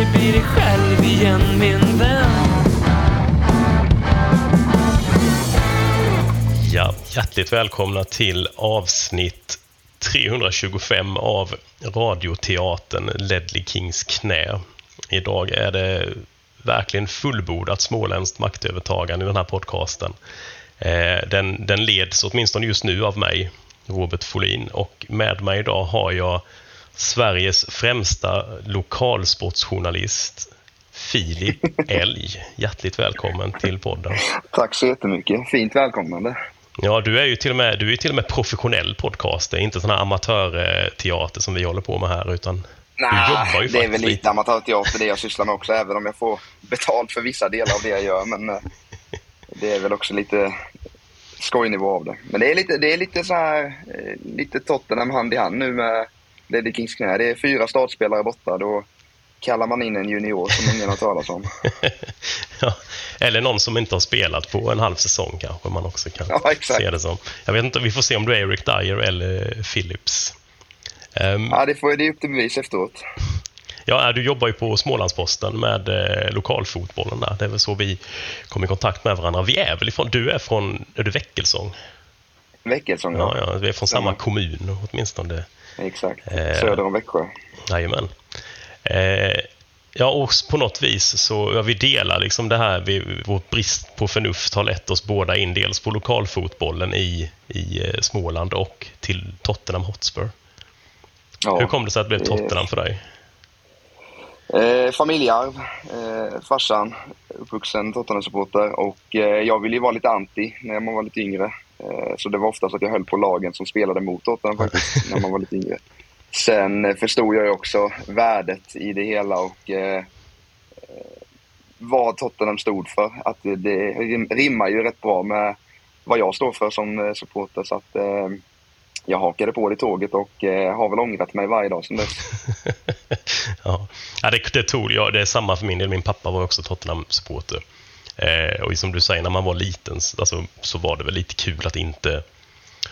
aldrig bli dig själv igen min vän Ja, hjärtligt välkomna till avsnitt 325 av radioteatern Ledley Kings knä. Idag är det verkligen fullbordat småländskt maktövertagande i den här podcasten. Eh, den, den leds åtminstone just nu av mig, Robert Folin, och med mig idag har jag Sveriges främsta lokalsportsjournalist, Filip Elg. Hjärtligt välkommen till podden. Tack så jättemycket. Fint välkomnande. Ja, du är ju till och med, du är till och med professionell podcaster, inte sån här amatörteater som vi håller på med här, utan ju det är väl lite amatörteater det jag sysslar med också, även om jag får betalt för vissa delar av det jag gör. Men eh, det är väl också lite skojnivå av det. Men det är lite, det är lite så här, eh, lite Tottenham hand i hand nu med Ledley Kings knä. Det är fyra startspelare borta. Då kallar man in en junior som ingen har talat om. ja, Eller någon som inte har spelat på en halv säsong kanske man också kan Ja, se det som. Jag vet inte, vi får se om du är Eric Dyer eller Phillips. Ehm, Ja, det, får, det är upp till bevis efteråt. ja, du jobbar ju på Smålandsposten med eh, lokalfotbollen där. Det är väl så vi kom i kontakt med varandra. Vi är väl ifrån, du är från, är du Väckelsång? Väckelsång, Ja, ja, vi är från samma Stämmer. kommun åtminstone. Exakt. Eh. Söder om Växjö. Jajamän. Eh, ja, och på något vis så, ja, vi delar liksom det här, vi, vår brist på förnuft har lett oss båda in dels på lokalfotbollen i, i eh, Småland och till Tottenham Hotspur. Ja. Hur kom det sig att det blev Tottenham för dig? Eh, familjearv. Eh, farsan, uppvuxen Tottenham-supporter och eh, jag ville ju vara lite anti när man var lite yngre. Eh, så det var oftast att jag höll på lagen som spelade mot Tottenham faktiskt, när man var lite yngre. Sen eh, förstod jag ju också värdet i det hela och eh, eh, vad Tottenham stod för. Att det, det rim- rimmar ju rätt bra med vad jag står för som supporter. Så att, eh, jag hakade på det tåget och eh, har väl ångrat mig varje dag sedan dess. ja, ja det, det tog jag. Det är samma för min del. Min pappa var också Tottenham-supporter. Eh, och som du säger, när man var liten alltså, så var det väl lite kul att inte...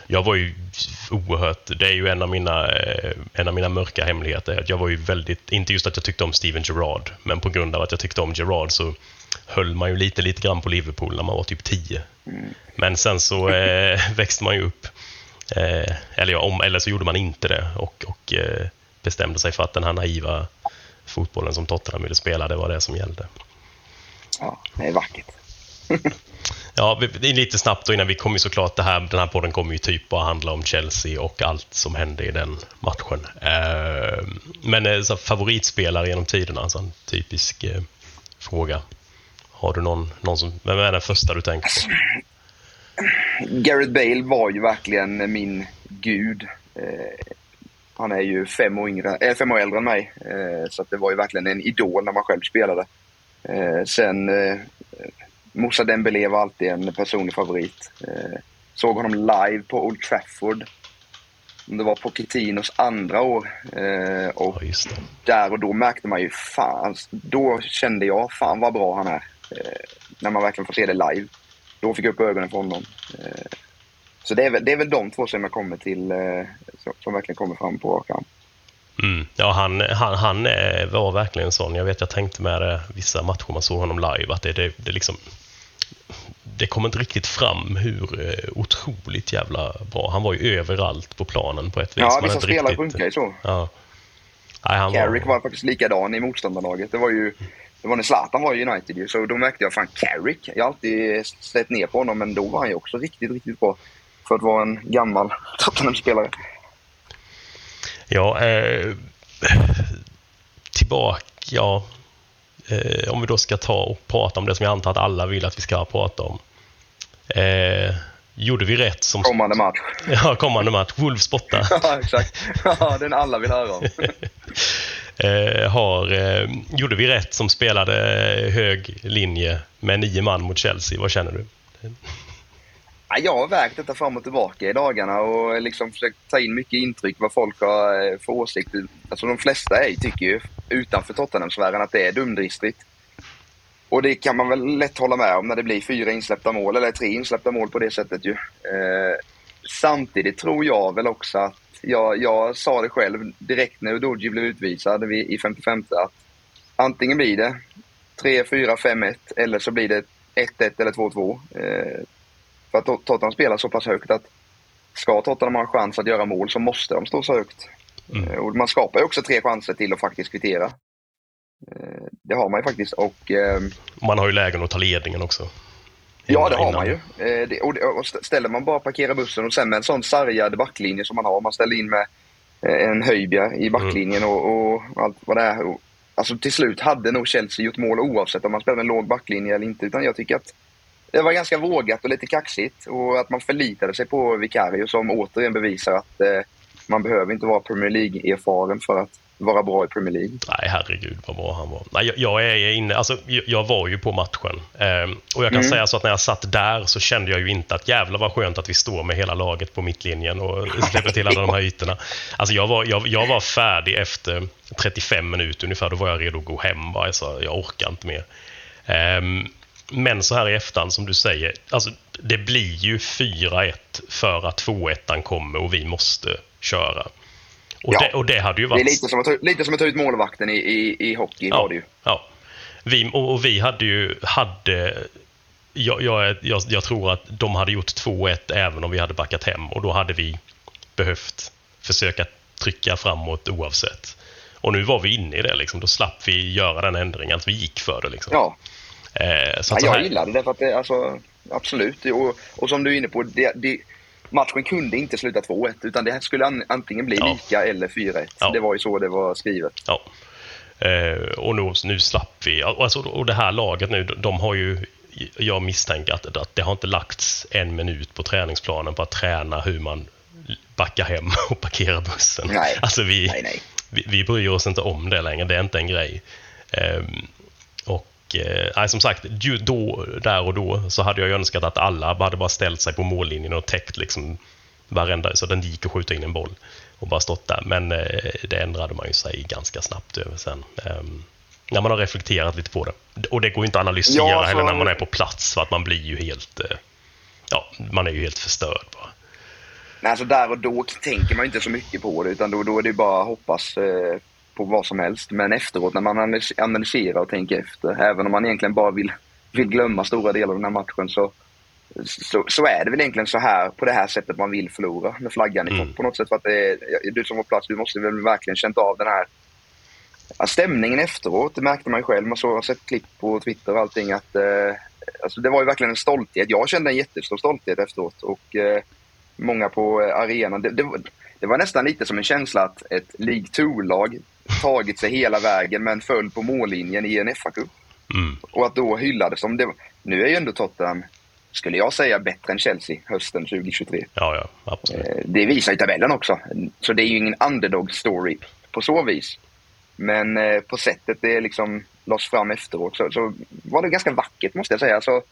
Jag var ju oerhört... Det är ju en av mina, eh, en av mina mörka hemligheter. Att jag var ju väldigt... Inte just att jag tyckte om Steven Gerrard, men på grund av att jag tyckte om Gerrard så höll man ju lite, lite grann på Liverpool när man var typ 10. Men sen så eh, växte man ju upp. Eh, eller, ja, om, eller så gjorde man inte det och, och eh, bestämde sig för att den här naiva fotbollen som Tottenham ville spela, det var det som gällde. Ja, det är vackert. Ja, det är lite snabbt då innan vi kommer såklart, det här, den här podden kommer ju typ bara handla om Chelsea och allt som hände i den matchen. Eh, men eh, så favoritspelare genom tiderna, alltså en typisk eh, fråga. Har du någon, någon som, vem är den första du tänker på? Gareth Bale var ju verkligen min gud. Eh, han är ju fem år, yngre, äh, fem år äldre än mig, eh, så det var ju verkligen en idol när man själv spelade. Eh, sen, eh, Moussa Dembélé var alltid en personlig favorit. Eh, såg honom live på Old Trafford. Det var Pochettinos andra år. Eh, och Ja, där och då märkte man ju fan, då kände jag fan vad bra han är. Eh, när man verkligen får se det live. Då fick jag upp ögonen för honom. Eh, så det är, väl, det är väl de två som jag kommer till, eh, som, som verkligen kommer fram på rak arm. Mm. Ja, han, han, han eh, var verkligen sån. Jag vet, jag tänkte med det, vissa matcher man såg honom live, att det, det, det liksom... Det kom inte riktigt fram hur eh, otroligt jävla bra. Han var ju överallt på planen på ett vis. Ja, vissa spelare riktigt- funkar ju så. Ja. Nej, han Carrick var... var faktiskt likadan i motståndarlaget. Det var ju det var när Zlatan var i United ju, så då märkte jag fan Carrick. Jag har alltid sett ner på honom, men då var han ju också riktigt, riktigt bra. För att vara en gammal Tottenham-spelare. Ja, eh, tillbaka, ja. Eh, om vi då ska ta och prata om det som jag antar att alla vill att vi ska prata om. Eh, gjorde vi rätt som... Kommande match. Ja, kommande match. Wolves borta. Ja, exakt. Ja, den alla vill höra om. Eh, har, eh, gjorde vi rätt som spelade hög linje med nio man mot Chelsea? Vad känner du? Jag har vägt detta fram och tillbaka i dagarna och liksom försökt ta in mycket intryck vad folk har eh, för åsikter. Alltså de flesta är, tycker ju utanför Tottenham-sfären att det är dumdristigt. Och det kan man väl lätt hålla med om när det blir fyra insläppta mål, eller tre insläppta mål på det sättet ju. Eh, samtidigt tror jag väl också att, jag, jag sa det själv direkt när Udoji blev utvisad vid- i 55 att antingen blir det 3, 4, 5, 1 eller så blir det 1-1 eller 2-2. Eh, för att Tot- Tottenham spelar så pass högt att ska Tottenham ha en chans att göra mål så måste de stå så högt. Mm. Eh, Och man skapar ju också tre chanser till att faktiskt kvittera. Eh, Det har man ju faktiskt och ehm, Man har ju lägen att ta ledningen också. Ja, det har man ju. Eh, det, och, ställer man bara parkera bussen och sen med en sån sargad backlinje som man har, man ställer in med en Höjbjerg i backlinjen och, och allt vad det är. Alltså till slut hade nog Chelsea gjort mål oavsett om man spelade en låg backlinje eller inte. Utan jag tycker att det var ganska vågat och lite kaxigt och att man förlitade sig på Vicario som återigen bevisar att eh, man behöver inte vara Premier League-erfaren för att vara bra i Premier League. Nej, herregud vad bra han var. Nej, jag, jag är inne, alltså, jag, jag var ju på matchen. Ehm, och jag kan Mm. säga så att när jag satt där så kände jag ju inte att jävlar vad skönt att vi står med hela laget på mittlinjen och släpper till alla de här ytorna. Alltså jag var, jag, jag var färdig efter 35 minuter ungefär. Då var jag redo att gå hem. Bara. Jag, sa, jag orkar inte mer. Ehm, men så här i efterhand som du säger, alltså, det blir ju 4-1 för att 2-1 kommer och vi måste köra. Och, Ja. det, och det hade ju Det varit... är lite som att, lite som att ta ut målvakten i, i, i hockey var det ju. Ja. Vi, och, och vi hade ju... Hade, jag, jag, jag, jag tror att de hade gjort 2-1 även om vi hade backat hem och då hade vi behövt försöka trycka framåt oavsett. Och nu var vi inne i det, liksom. då slapp vi göra den ändringen, att vi gick för det. Liksom. Ja, Eh, så ja jag här, gillade det för att det, alltså, absolut. Och, och som du är inne på, det, det, matchen kunde inte sluta 2-1 utan det skulle an, antingen bli Ja. lika eller 4-1. Ja. Det var ju så det var skrivet. Ja. Eh, och nu, nu slapp vi. Alltså, och det här laget nu, de har ju... Jag misstänker att, att det har inte lagts en minut på träningsplanen på att träna hur man backar hem och parkerar bussen. Nej. Alltså vi, Nej, nej. Vi, vi bryr oss inte om det längre. Det är inte en grej. Och eh, som sagt, då, där och då så hade jag önskat att alla hade bara ställt sig på mållinjen och täckt liksom varenda, så den gick att skjuta in en boll och bara stått där. Men eh, det ändrade man ju sig ganska snabbt över sen. Ehm, när man har reflekterat lite på det. Och det går inte att analysera Ja, heller när man är på plats för att man blir ju helt, eh, ja, man är ju helt förstörd bara. Nej, alltså där och då tänker man inte så mycket på det utan då, då är det bara hoppas eh, på vad som helst. Men efteråt när man analys- analyserar och tänker efter, även om man egentligen bara vill, vill glömma stora delar av den här matchen så, så, så är det väl egentligen så här, på det här sättet man vill förlora med flaggan i Mm. topp på något sätt. För att det du som var på plats, du måste väl verkligen känt av den här stämningen efteråt. Det märkte man ju själv. Man såg, har sett klipp på Twitter och allting att eh, alltså det var ju verkligen en stolthet. Jag kände en jättestor stolthet efteråt och eh, många på eh, arenan. Det, det, var- det var nästan lite som en känsla att ett League 2-lag tagit sig hela vägen men föll på mållinjen i en FA-cup. Mm. Och att då hyllades som det. Nu är ju ändå Tottenham, skulle jag säga, bättre än Chelsea hösten 2023. Ja, ja, absolut. Eh, Det visar ju tabellen också. Så det är ju ingen underdog story på så vis. Men eh, på sättet det liksom lades fram efteråt så, så var det ganska vackert måste jag säga. Så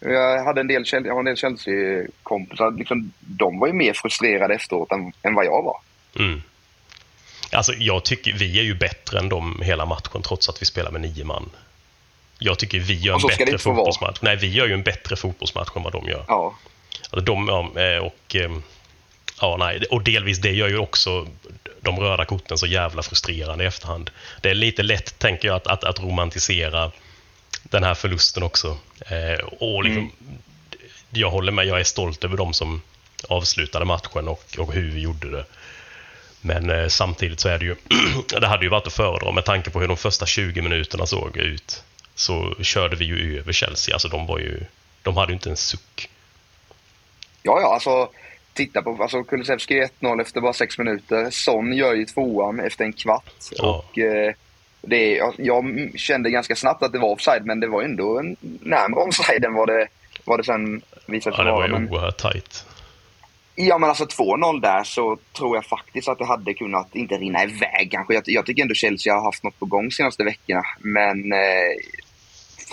jag hade en del, jag en del Chelsea-kompisar. Liksom, de var ju mer frustrerade efteråt än, än vad jag var. Mm. Alltså, jag tycker vi är ju bättre än dem hela matchen trots att vi spelar med nio man. Jag tycker vi gör en bättre få vara. fotbollsmatch. Nej, vi gör ju en bättre fotbollsmatch än vad de gör. Ja, Alltså, de, ja, eh, och, eh, ja, nej, och delvis det gör ju också de röda korten så jävla frustrerande i efterhand. Det är lite lätt, tänker jag, att, att, att romantisera den här förlusten också. Eh, och liksom, Jag håller med, jag är stolt över de som avslutade matchen och, och hur vi gjorde det. Men eh, samtidigt så är det ju, det hade ju varit att föredra med tanke på hur de första 20 minuterna såg ut. Så körde vi ju över Chelsea, alltså de var ju, de hade ju inte en suck. ja, ja alltså titta på alltså, Kulusevski 1-0 efter bara sex minuter. Son gör ju tvåan efter en kvart. Ja. Och, eh, det, jag, jag kände ganska snabbt att det var offside men det var ändå en närmare offside än vad det, vad det sen visade Ja, sig det var vara. ju Men, oerhört tajt. Ja men alltså 2-0 där så tror jag faktiskt att det hade kunnat, inte rinna iväg kanske. Jag, jag tycker ändå Chelsea har haft något på gång senaste veckorna. Men eh,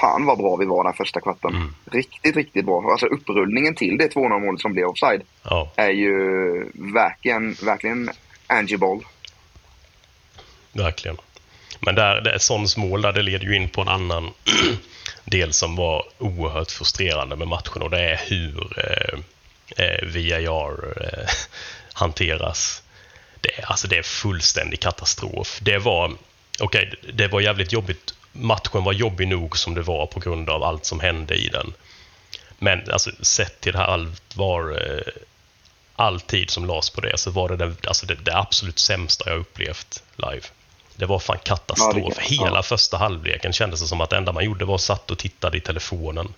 fan vad bra vi var den första kvarten. Mm. Riktigt, riktigt bra. Alltså upprullningen till det 2-0 målet som blev offside Ja. är ju verkligen, verkligen Angie Boll. Verkligen. Men där, det, Sons mål där, det leder ju in på en annan del som var oerhört frustrerande med matchen och det är hur eh, eh, VAR eh, hanteras. Det, alltså det är fullständig katastrof. Det var, okej, det var jävligt jobbigt. Matchen var jobbig nog som det var på grund av allt som hände i den. Men alltså, sett till det här allt var eh, all tid som lades på det så var det det, alltså det, det absolut sämsta jag upplevt live. Det var fan katastrof. Hela första halvleken kändes det som att det enda man gjorde var att satt och tittade i telefonen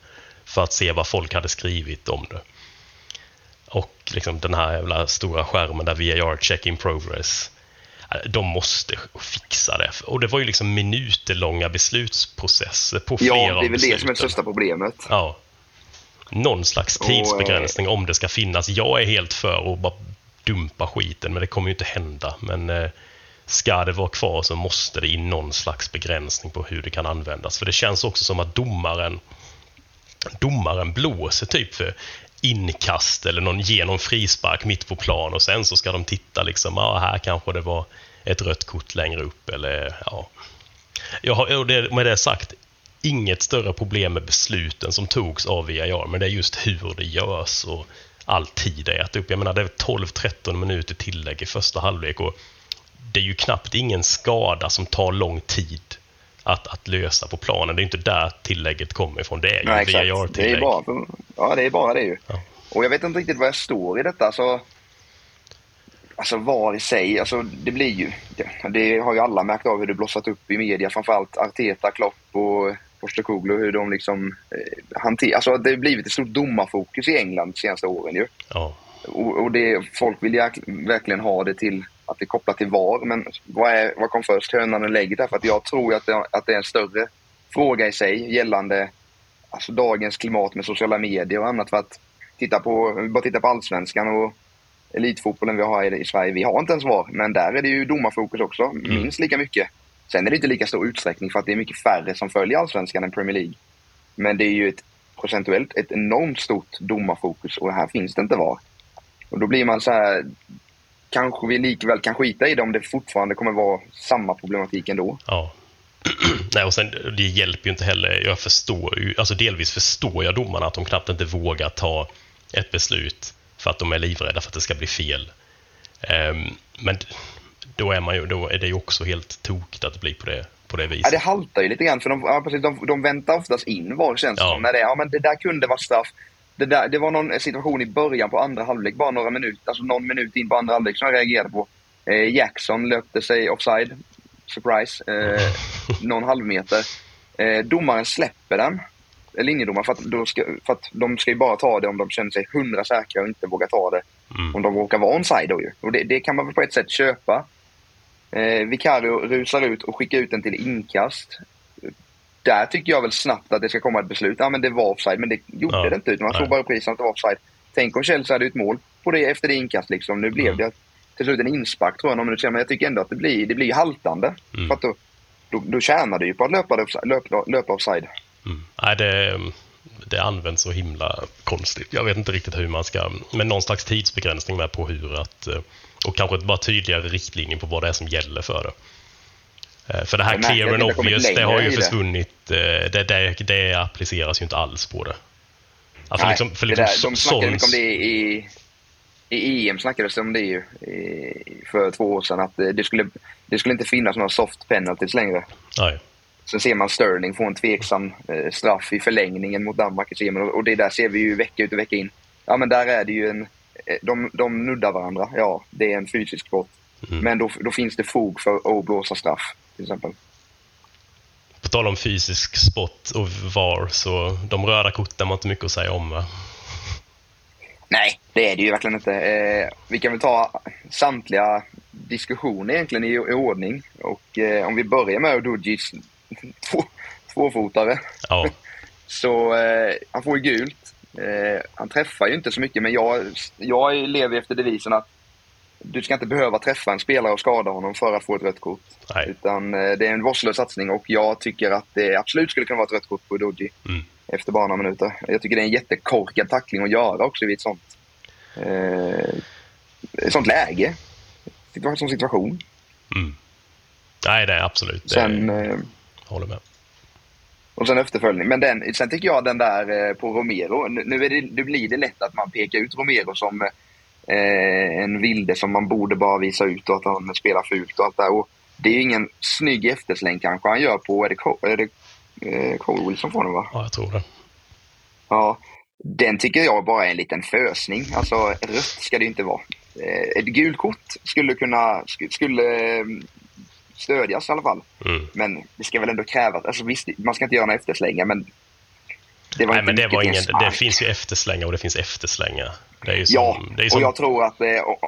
för att se vad folk hade skrivit om det. Och liksom den här jävla stora skärmen där VAR check in progress. Eh, De måste fixa det. Och det var ju liksom minuterlånga beslutsprocesser på flera Ja, det är väl det som är det största problemet. Ja. Någon slags tidsbegränsning om det ska finnas. Jag är helt för att bara dumpa skiten, men det kommer ju inte hända. Men eh, ska det vara kvar så måste det in någon slags begränsning på hur det kan användas. För det känns också som att domaren domaren blåser typ för inkast eller någon genom frispark mitt på plan och sen så ska de titta liksom, ja här kanske det var ett rött kort längre upp eller ja. Jag har, med det sagt, inget större problem med besluten som togs av VAR, men det är just hur det görs och all tid det äter upp. Jag menar, det är 12-13 minuter tillägg i första halvlek och det är ju knappt ingen skada som tar lång tid att, att lösa på planen. Det är inte där tillägget kommer ifrån. Det är ju Nej, exakt. Det är bara, ja, det är bara det ju. Ja. Och jag vet inte riktigt vad jag står i detta. Alltså, alltså VAR i sig, alltså det blir ju... Det, det har ju alla märkt av hur det blossat upp i media. Framförallt Arteta, Klopp och Postecoglou. Hur de liksom eh, hanterar... Alltså det har blivit ett stort domarfokus i England de senaste åren ju. Ja. Och, och det, folk vill verkligen ha det till att det är kopplat till VAR. Men vad, är, vad kom först, hönan eller ägget? Därför att jag tror att det, att det är en större fråga i sig gällande alltså, dagens klimat med sociala medier och annat. För att titta på, bara titta på allsvenskan och elitfotbollen vi har i, i Sverige. Vi har inte ens VAR, men där är det ju domarfokus också, minst lika mycket. Sen är det inte lika stor utsträckning för att det är mycket färre som följer allsvenskan än Premier League. Men det är ju ett procentuellt ett enormt stort domarfokus och här finns det inte VAR. Och då blir man så här, kanske vi likväl kan skita i det om det fortfarande kommer vara samma problematik ändå. Ja. Nej, och sen, det hjälper ju inte heller. Jag förstår ju, alltså delvis förstår jag domarna att de knappt inte vågar ta ett beslut för att de är livrädda för att det ska bli fel. Ehm, men då är, man ju, då är det ju också helt tokigt att det blir på det, på det Ja, viset. det haltar ju lite grann för de, ja, precis, de, de väntar oftast in VAR känns Ja. som. När det, ja, men det där kunde vara straff. Det, där, det var någon situation i början på andra halvlek, bara några minuter, alltså någon minut in på andra halvlek som jag reagerade på. Eh, Jackson löpte sig offside. Surprise. Eh, någon halvmeter. Eh, domaren släpper den. eh, Linjedomaren, för att, ska, för att de ska ju bara ta det om de känner sig hundra säkra och inte vågar ta det. Mm. Om de råkar vara onside då ju. Och det, det kan man väl på ett sätt köpa. Eh, Vicario rusar ut och skickar ut den till inkast. Där tycker jag väl snabbt att det ska komma ett beslut. Ja men det var offside, men det gjorde Ja. det inte. Utan man såg bara prisen att det var offside. Tänk om Chelsea hade ett mål på det efter det inkast liksom. Nu blev Mm. det till slut en inspark tror jag någon minut senare. Men jag tycker ändå att det blir, det blir haltande. Mm. För att då, då, då tjänar du ju på att löpa, löpa, löpa offside. Mm. Nej, det, det används så himla konstigt. Jag vet inte riktigt hur man ska... Men någon slags tidsbegränsning med på hur att... eh, Och kanske bara tydligare riktlinjer på vad det är som gäller för det. Eh, För det här Jag clear and obvious, det har ju i det. försvunnit. eh, Det, det, det appliceras ju inte alls på det. För Nej, liksom, för det liksom där, de snackade mycket om det i, i EM snackades det om det ju i, för två år sedan. Att eh, det skulle, det skulle inte finnas några soft penalties längre. Nej. Sen ser man Sterling få en tveksam straff i förlängningen mot Danmark i semin och, det där ser vi ju vecka ut och vecka in. Ja men där är det ju en... De, de nuddar varandra, ja det är en fysisk brott. Mm. Men då, då finns det fog för att blåsa straff till exempel. På tal om fysisk sport och VAR, så de röda korten var inte mycket att säga om. Va? Nej, det är det ju verkligen inte. Eh, vi kan väl ta samtliga diskussioner egentligen i, i ordning. Och eh, om vi börjar med Udugis två, tvåfotare. Ja, Så eh, han får ju gult. Eh, han träffar ju inte så mycket, men jag, jag lever efter devisen att du ska inte behöva träffa en spelare och skada honom för att få ett rött kort. Nej. Utan eh, det är en vårdslös satsning och jag tycker att det absolut skulle kunna vara ett rött kort på Udoji Mm. efter bara några minuter. Jag tycker det är en jättekorkad tackling att göra också vid ett sånt, eh, ett sånt läge. Situa- Som situation. Mm. Nej, det är absolut. Det Sen, är, eh, håller med. och sen efterföljning. Men den, sen tycker jag den där eh, på Romero. Nu, är det, nu blir det lätt att man pekar ut Romero som eh, en vilde som man borde bara visa ut och att han spelar fult och allt det. Och det är ju ingen snygg eftersläng kanske han gör på, är det, Co- är det eh, Colwell som får den va? Ja, jag tror det. Ja, den tycker jag bara är en liten fösning. Alltså rött ska det inte vara. Eh, ett gult kort skulle kunna, sk- skulle eh, stödjas i alla fall. Mm. Men det ska väl ändå krävas, alltså visst, man ska inte göra några efterslängar men det var Nej, inte men det, var ingen, det finns ju efterslänga och det finns efterslänga. Som, Ja, ju och som, jag tror att eh,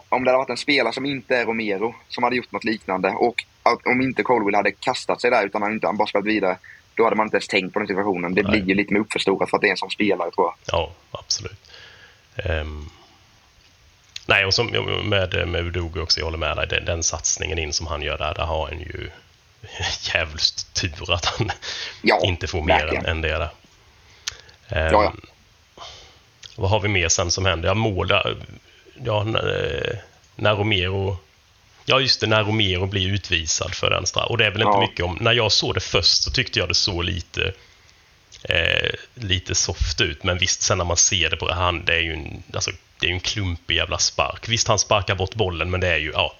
om det hade varit en spelare som inte är Romero som hade gjort något liknande och om inte Colwell hade kastat sig där utan han inte han bara spelat vidare då hade man inte ens tänkt på den situationen. Det Nej. blir ju lite mer uppförstorat för att det är en som spelare tror jag. Ja, absolut. Ehm, nej, och som med, med Udogo också, jag håller med dig. Den, den satsningen in som han gör där, där har han ju jävligt tur att han Ja, inte får mer verkligen. än, än det där. Ehm, Ja, ja. Vad har vi mer sen som händer? Ja, mål där. Ja, när, när Romero... Ja, just det, när Romero blir utvisad för den straff. Och det är väl inte Ja. mycket om... När jag såg det först så tyckte jag det såg lite... Eh, lite soft ut, men visst, sen när man ser det på han, det är ju en, alltså, det är en klumpig jävla spark. Visst, han sparkar bort bollen, men det är ju, ja...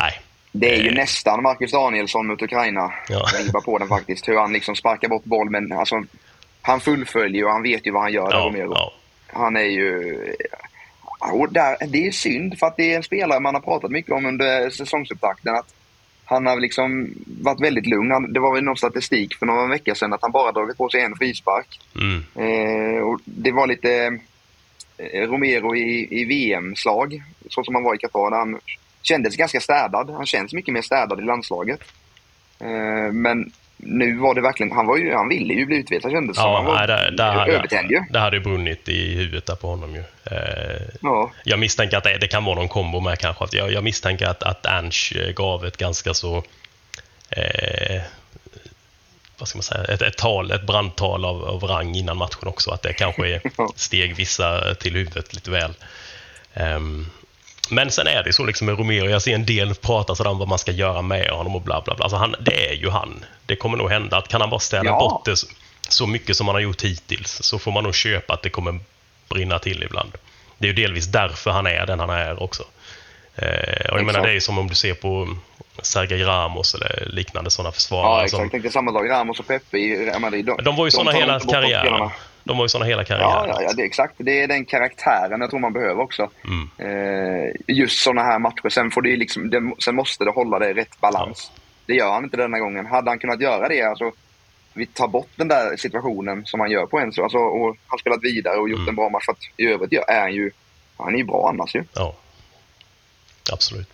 Nej. Det är ju Eh. nästan Marcus Danielsson mot Ukraina. Ja. Vibbar på den faktiskt. Hur han liksom sparkar bort boll men alltså, han fullföljer och han vet ju vad han gör Ja, ja, Han är ju... Det är synd för att det är en spelare man har pratat mycket om under säsongsupptakten. Att han har liksom varit väldigt lugn. Det var väl någon statistik för några veckor sedan att han bara dragit på sig en frispark. mm, Eh, och det var lite eh, Romero i, i VM-slag, så som han var i Qatar. Han kändes ganska städad. Han känns mycket mer städad i landslaget. Eh, men nu var det verkligen, han, var ju, han ville ju bli utvisad kändes det som. ja Han var nej, där, där, hade, övertänd ju. där hade ju brunnit i huvudet där på honom ju. Eh, Ja. Jag misstänker att det, det kan vara någon kombo med kanske. Att jag, jag misstänker att, att Ernst eh, gav ett ganska så... Eh, vad ska man säga? Ett, ett tal, ett brandtal av, av rang innan matchen också. Att det kanske är steg vissa till huvudet lite väl. Ehm, men sen är det så liksom med Romero. Jag ser en del prata sådär om vad man ska göra med honom och bla bla bla. Alltså han, det är ju han. Det kommer nog hända att kan han bara ställa Ja. bort det så, mycket som han har gjort hittills så får man nog köpa att det kommer brinna till ibland. Det är ju delvis därför han är den han är också. Eh, och jag menar, det är som om du ser på Sergej Ramos eller liknande sådana försvarare. Ja, exakt. som, Jag tänkte samma lag. Ramos och Pepe i Real Madrid. de var ju sådana hela de karriären. De var ju sådana hela karriären. Ja, ja, ja, det är exakt. Det är den karaktären jag tror man behöver också. Mm. Eh, just sådana här matcher. Sen, får det liksom, det, sen måste det hålla det i rätt balans. Det gör han inte denna gången. Hade han kunnat göra det, alltså, vi tar bort den där situationen som han gör på Enzo. Alltså, och han spelat vidare och gjort Mm. en bra match. För att I övrigt är han ju han är ju bra annars ju. Ja. Absolut.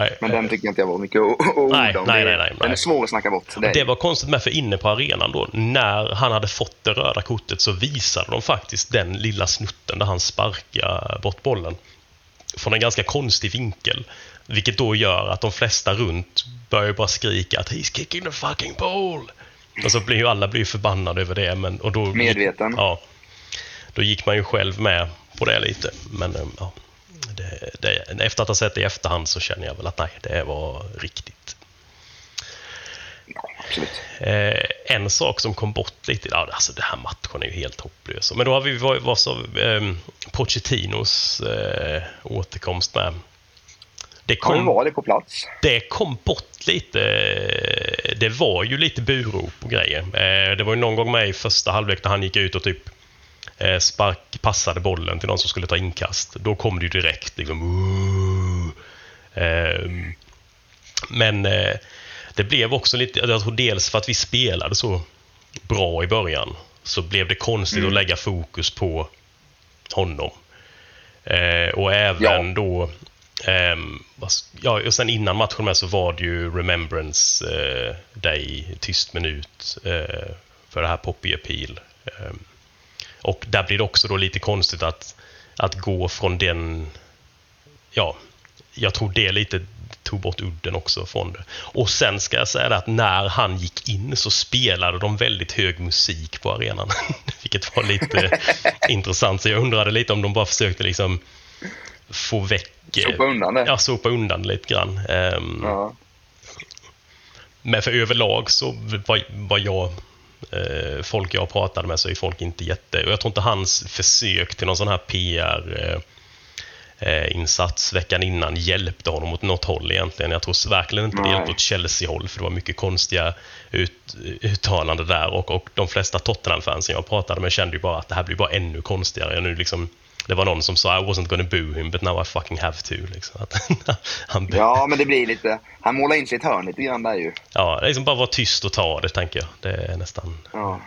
Nej, Men den tycker jag inte jag var mycket att orda Nej, om. nej, nej, nej, Den är svår att snacka bort. Det Det var konstigt med för inne på arenan då, när han hade fått det röda kortet så visade de faktiskt den lilla snutten där han sparkar bort bollen. Från en ganska konstig vinkel. Vilket då gör att de flesta runt börjar bara skrika att “He's kicking the fucking ball!” Och så blir ju alla blir förbannade över det. Men, och då, Medveten. Ja. Då gick man ju själv med på det lite. Men eh, ja, det, det, efter att ha sett det i efterhand så känner jag väl att nej, det var riktigt Ja, absolut. Eh, en sak som kom bort lite, ja, alltså den här matchen är ju helt hopplös. Men då har vi vad, vad så, eh, Pochettinos eh, återkomst med. Det kom, var det på plats. det kom bort lite. eh, Det var ju lite burop och grejer. Eh, det var ju någon gång med i första halvlek när han gick ut och typ spark, passade bollen till någon som skulle ta inkast. Då kom det ju direkt liksom... Ehm, men eh, det blev också lite, jag tror dels för att vi spelade så bra i början så blev det konstigt att lägga fokus på honom. Eh, och även Ja. då, ehm, s- ja, och sen innan matchen med så var det ju Remembrance eh, Day, tyst minut eh, för det här Poppy Appeal. Och där blir det också då lite konstigt att, att gå från den... Ja, jag tror det lite tog bort udden också från det. Och sen ska jag säga det att när han gick in så spelade de väldigt hög musik på arenan. Vilket var lite intressant. Så jag undrade lite om de bara försökte liksom få väck... Sopa undan det. Ja, sopa undan lite grann. Ehm, Ja. men för överlag så var, var jag, eh, folk jag pratade med så är folk inte jätte... Och jag tror inte hans försök till någon sån här PR eh, eh, insats veckan innan hjälpte honom åt något håll egentligen. Jag tror verkligen inte det hjälpte åt Chelsea-håll för det var mycket konstiga ut, uttalanden där och, och de flesta Tottenham-fansen jag pratade med kände ju bara att det här blir bara ännu konstigare. Nu liksom, det var någon som sa I wasn't gonna boo him but now I fucking have to. Liksom. Han, ja, men det blir lite... Han målar in sig i ett hörn lite grann där ju. Ja, liksom bara vara tyst och ta det, tänker jag. Det är nästan... Ja.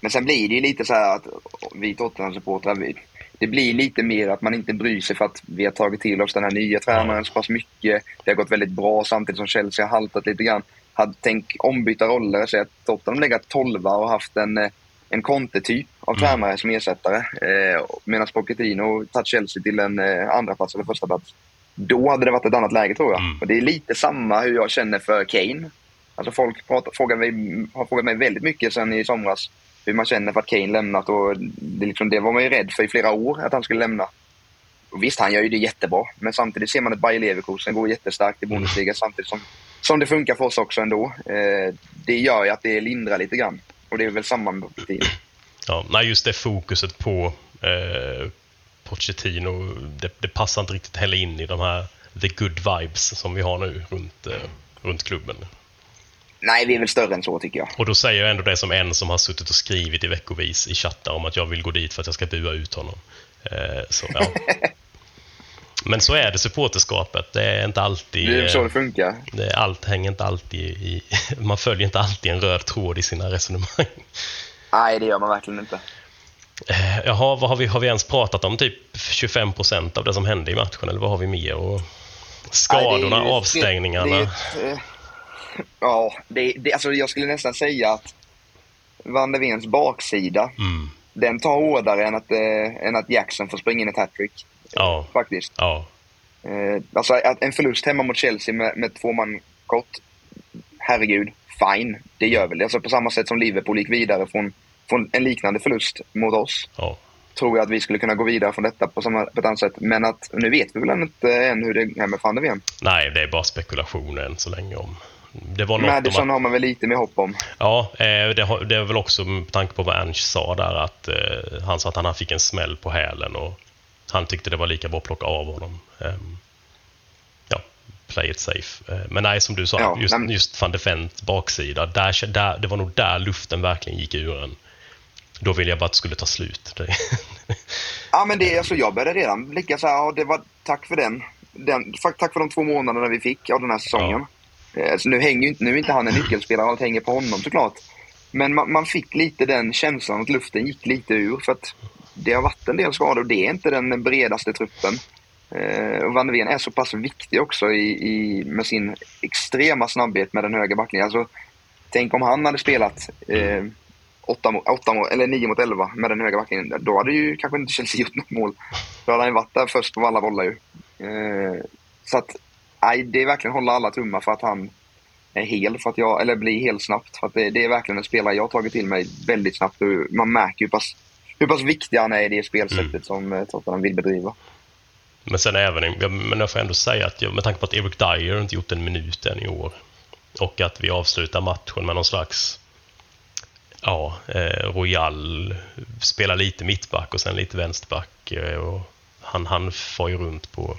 Men sen blir det ju lite så här att vi Tottenham-supportrar, det blir lite mer att man inte bryr sig för att vi har tagit till oss den här nya tränaren så pass mycket. Det har gått väldigt bra samtidigt som Chelsea har haltat lite grann. Hade tänkt ombyta roller, så att Tottenham legat 12 och haft en, eh, en Conte-typ av tränare som ersättare. Eh, Medan Pochettino tagit Chelsea till en eh, andra plats eller första plats. Då hade det varit ett annat läge tror jag. Mm. Och det är lite samma hur jag känner för Kane. Alltså folk pratar, frågar mig, har frågat mig väldigt mycket sen i somras hur man känner för att Kane lämnat och det, liksom, det var man ju rädd för i flera år att han skulle lämna. Och visst, han gör ju det jättebra, men samtidigt ser man att Bayer Leverkusen går jättestarkt i Bundesliga samtidigt som, som det funkar för oss också ändå. Eh, det gör ju att det lindrar lite grann. Och det är väl samma med Pochettino. Ja, nej, just det fokuset på eh, Pochettino, det, det passar inte riktigt heller in i de här the good vibes som vi har nu runt, eh, runt klubben. Nej, vi är väl större än så tycker jag. Och då säger jag ändå det som en som har suttit och skrivit i veckovis i chattar om att jag vill gå dit för att jag ska bua ut honom. Eh, så, ja. Men så är det supporterskapet. Det är inte alltid... Det är eh, så det funkar. det är allt hänger inte alltid i... Man följer inte alltid en röd tråd i sina resonemang. Nej, det gör man verkligen inte. Eh, Jaha, vad har vi, har vi ens pratat om? Typ 25 procent av det som hände i matchen, eller vad har vi mer? Och skadorna, Nej, det är avstängningarna. Det, det är ett, eh, ja, det, det, alltså jag skulle nästan säga att Van der Veens baksida, Mm. den tar hårdare än att, eh, än att Jackson får springa in ett hattrick. Ja, Faktiskt. ja, Eh, alltså att en förlust hemma mot Chelsea med, med två man kort, herregud, fine. Det gör väl det. Alltså på samma sätt som Liverpool gick vidare från, från en liknande förlust mot oss. ja. Tror jag att vi skulle kunna gå vidare från detta på, samma, på ett annat sätt. Men att nu vet vi väl inte än hur det är med van der Ven. Nej, det är bara spekulationer än så länge om... Det var något Madison att, har man väl lite mer hopp om. Ja, eh, det, har- det är väl också med tanke på vad Ernst sa där att eh, han sa att han fick en smäll på hälen och han tyckte det var lika bra att plocka av honom. Ehm, ja, play it safe. Eh, men nej, som du sa, Ja, just, men- just van de baksida, där, där, det var nog där luften verkligen gick ur en. Då ville jag bara att det skulle ta slut. Ja, men det, alltså, jag började redan blicka så här, ja, det var, tack för den. den tack, för de två månaderna vi fick av den här säsongen. Eh, Så nu, hänger inte, nu är inte han en nyckelspelare, allt hänger på honom såklart. Men man, man fick lite den känslan att luften gick lite ur för att det har varit en del skador och det är inte den bredaste truppen. Eh, Van Ven är så pass viktig också i, i, med sin extrema snabbhet med den höga backlinjen. Alltså, tänk om han hade spelat eh, 8, mot, 8 eller 9 mot 11 med den höga backlinjen. Då hade ju kanske inte Chelsea gjort något mål. Då hade han ju varit där först på alla bollar ju. Eh, så att, nej, det är verkligen hålla alla tummar för att han är hel, för att jag, eller blir hel snabbt. För att det, det är verkligen en spelare jag har tagit till mig väldigt snabbt. Man märker ju. pass, hur pass viktig han är i det spelsättet Mm. som eh, Tottenham vill bedriva. men sen även, men jag får ändå säga att jag, med tanke på att Eric Dyer inte gjort en minut än i år och att vi avslutar matchen med någon slags ja, eh, Royal spelar lite mittback och sen lite vänsterback. Eh, och han, han far ju runt på...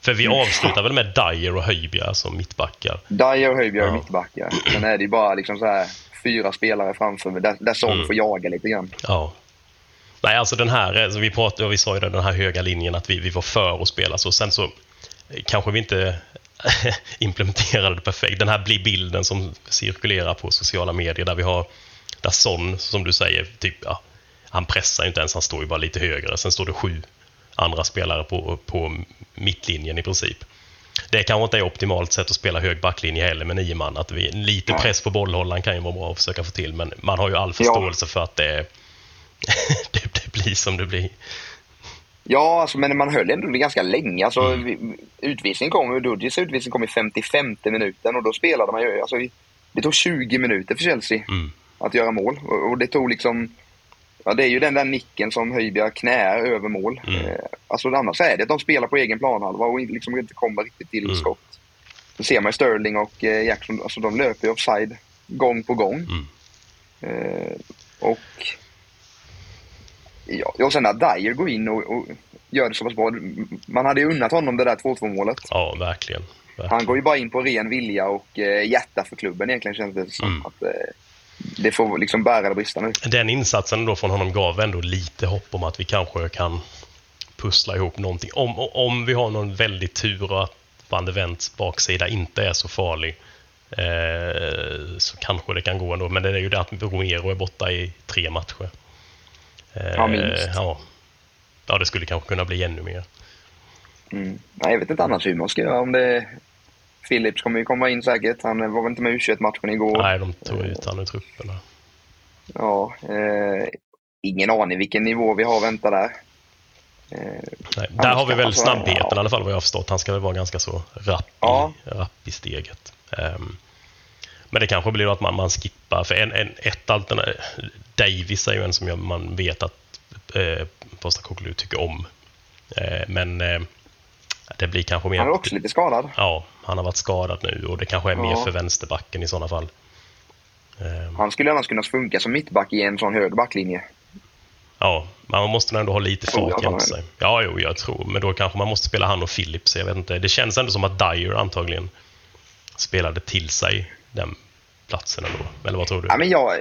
För vi avslutar väl med Dyer och Höjbjerg som mittbackar. Dyer och Höjbjerg är Ja. mittbackar. Sen är det ju bara liksom så här fyra spelare framför mig, där, där Son Mm. får jaga lite grann. Ja. Nej, alltså den här, alltså vi, pratade, vi sa ju den här höga linjen att vi, vi var för att spela så. Sen så eh, kanske vi inte implementerade det perfekt. Den här blir bilden som cirkulerar på sociala medier där vi har, där Son, som du säger, typ, ja, han pressar ju inte ens, han står ju bara lite högre. Sen står det sju andra spelare på, på mittlinjen i princip. Det kanske inte är optimalt sätt att spela hög backlinje heller med nio man. Att vi, lite press på bollhållaren kan ju vara bra att försöka få till, men man har ju all förståelse för att det är, det bli som det blir. Ja, alltså, men man höll ändå ganska länge. Alltså, vi- Utvisningen kom, Dudgis utvisning kom i 55 minuten och då spelade man ju... Alltså, det tog 20 minuter för Chelsea Mm. att göra mål. Och, det tog liksom... Ja, det är ju den där nicken som Höjbjerg knär över mål. Mm. Eh, alltså annars är det att de spelar på egen planhalva och liksom inte kommer riktigt till Mm. skott. Det ser man ju Sterling och eh, Jackson, alltså de löper ju offside gång på gång. Mm. Eh, och ja, och sen att Dyer går in och, och gör det så pass bra. Man hade ju unnat honom det där 2-2 målet. Ja, verkligen. verkligen. Han går ju bara in på ren vilja och eh, hjärta för klubben egentligen känns det som. Mm. Att, eh, det får liksom bära eller brista nu. Den insatsen då från honom gav ändå lite hopp om att vi kanske kan pussla ihop någonting. Om, om vi har någon väldigt tur och att Van de Vents baksida inte är så farlig eh, så kanske det kan gå ändå. Men det är ju det att Romero är borta i tre matcher. Eh, Ja, minst. Ja. ja, det skulle kanske kunna bli ännu mer. Mm. Nej, jag vet inte annars hur man ska göra. Om det... Philips kommer ju komma in säkert. Han var väl inte med i U21-matchen igår. Nej, de tog ut han ur truppen. Ja, eh, ingen aning vilken nivå vi har vänta där. Eh, Nej, där har vi väl alltså, snabbheten ja. i alla fall vad jag har förstått. Han ska väl vara ganska så rapp i, Ja. rapp i steget. Ehm, men det kanske blir att man, man skippar, för en, en, ett alternativ, Davis är ju en som jag, man vet att eh, Postecoglou tycker om. Eh, men eh, det blir kanske mer... han är också lite skadad. Ja, han har varit skadad nu och det kanske är mer Ja. för vänsterbacken i sådana fall. Ehm, Han skulle annars kunna funka som mittback i en sån hög backlinje. Ja, men man måste ändå ha lite fart jämte sig. Ja, jo, jag tror. Men då kanske man måste spela han och Philips. Jag vet inte. Det känns ändå som att Dyer antagligen spelade till sig den platsen ändå. Eller vad tror du? Ja, men jag,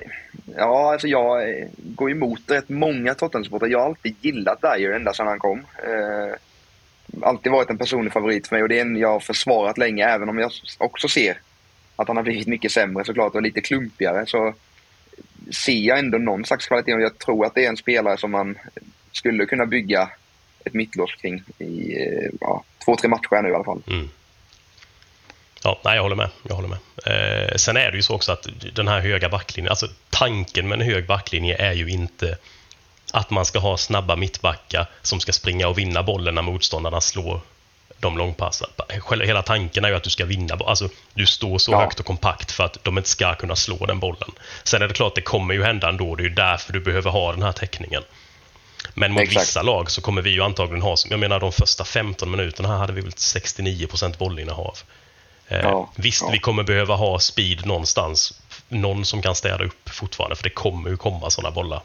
ja, alltså jag går emot rätt många Tottenham-supportrar. Jag har alltid gillat Dyer ända sedan han kom. Eh, alltid varit en personlig favorit för mig och det är en jag har försvarat länge även om jag också ser att han har blivit mycket sämre såklart och lite klumpigare. Så ser jag ändå någon slags kvalitet och jag tror att det är en spelare som man skulle kunna bygga ett mittlås kring i eh, ja, två, tre matcher nu i alla fall. Mm. Ja, nej, jag håller med. Jag håller med. Eh, sen är det ju så också att den här höga backlinjen, alltså tanken med en hög backlinje är ju inte att man ska ha snabba mittbackar som ska springa och vinna bollen när motståndarna slår de långpassar. Hela tanken är ju att du ska vinna. Alltså, du står så Ja. högt och kompakt för att de inte ska kunna slå den bollen. Sen är det klart, det kommer ju hända ändå. Det är ju därför du behöver ha den här täckningen. Men mot Exakt. vissa lag så kommer vi ju antagligen ha, jag menar de första 15 minuterna här hade vi väl 69% bollinnehav. Eh, Ja, visst, ja. vi kommer behöva ha speed någonstans. Någon som kan städa upp fortfarande, för det kommer ju komma sådana bollar.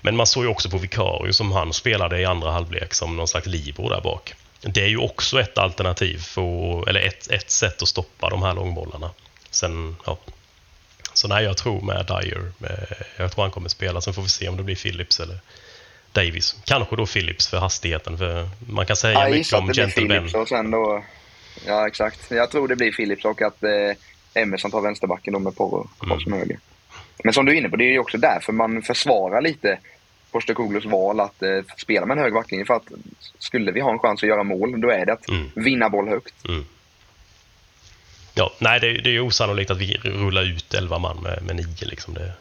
Men man såg ju också på Vicario som han spelade i andra halvlek som någon slags libero där bak. Det är ju också ett alternativ, för, eller ett, ett sätt att stoppa de här långbollarna. Sen, ja. Så nej, jag tror med Dyer, eh, jag tror han kommer spela. Sen får vi se om det blir Phillips eller Davis. Kanske då Phillips för hastigheten, för man kan säga Ja, mycket om Gentlemen. Philips och sen då... Ja, exakt. Jag tror det blir Philips och att eh, Emerson tar vänsterbacken då med Porro Mm. som höger. Men som du är inne på, det är ju också därför man försvarar lite Postecoglous val att eh, spela med en hög backlinje. För att skulle vi ha en chans att göra mål, då är det att Mm. vinna boll högt. Ja, nej, det, det är ju osannolikt att vi rullar ut 11 man med, med 9. Liksom. Det,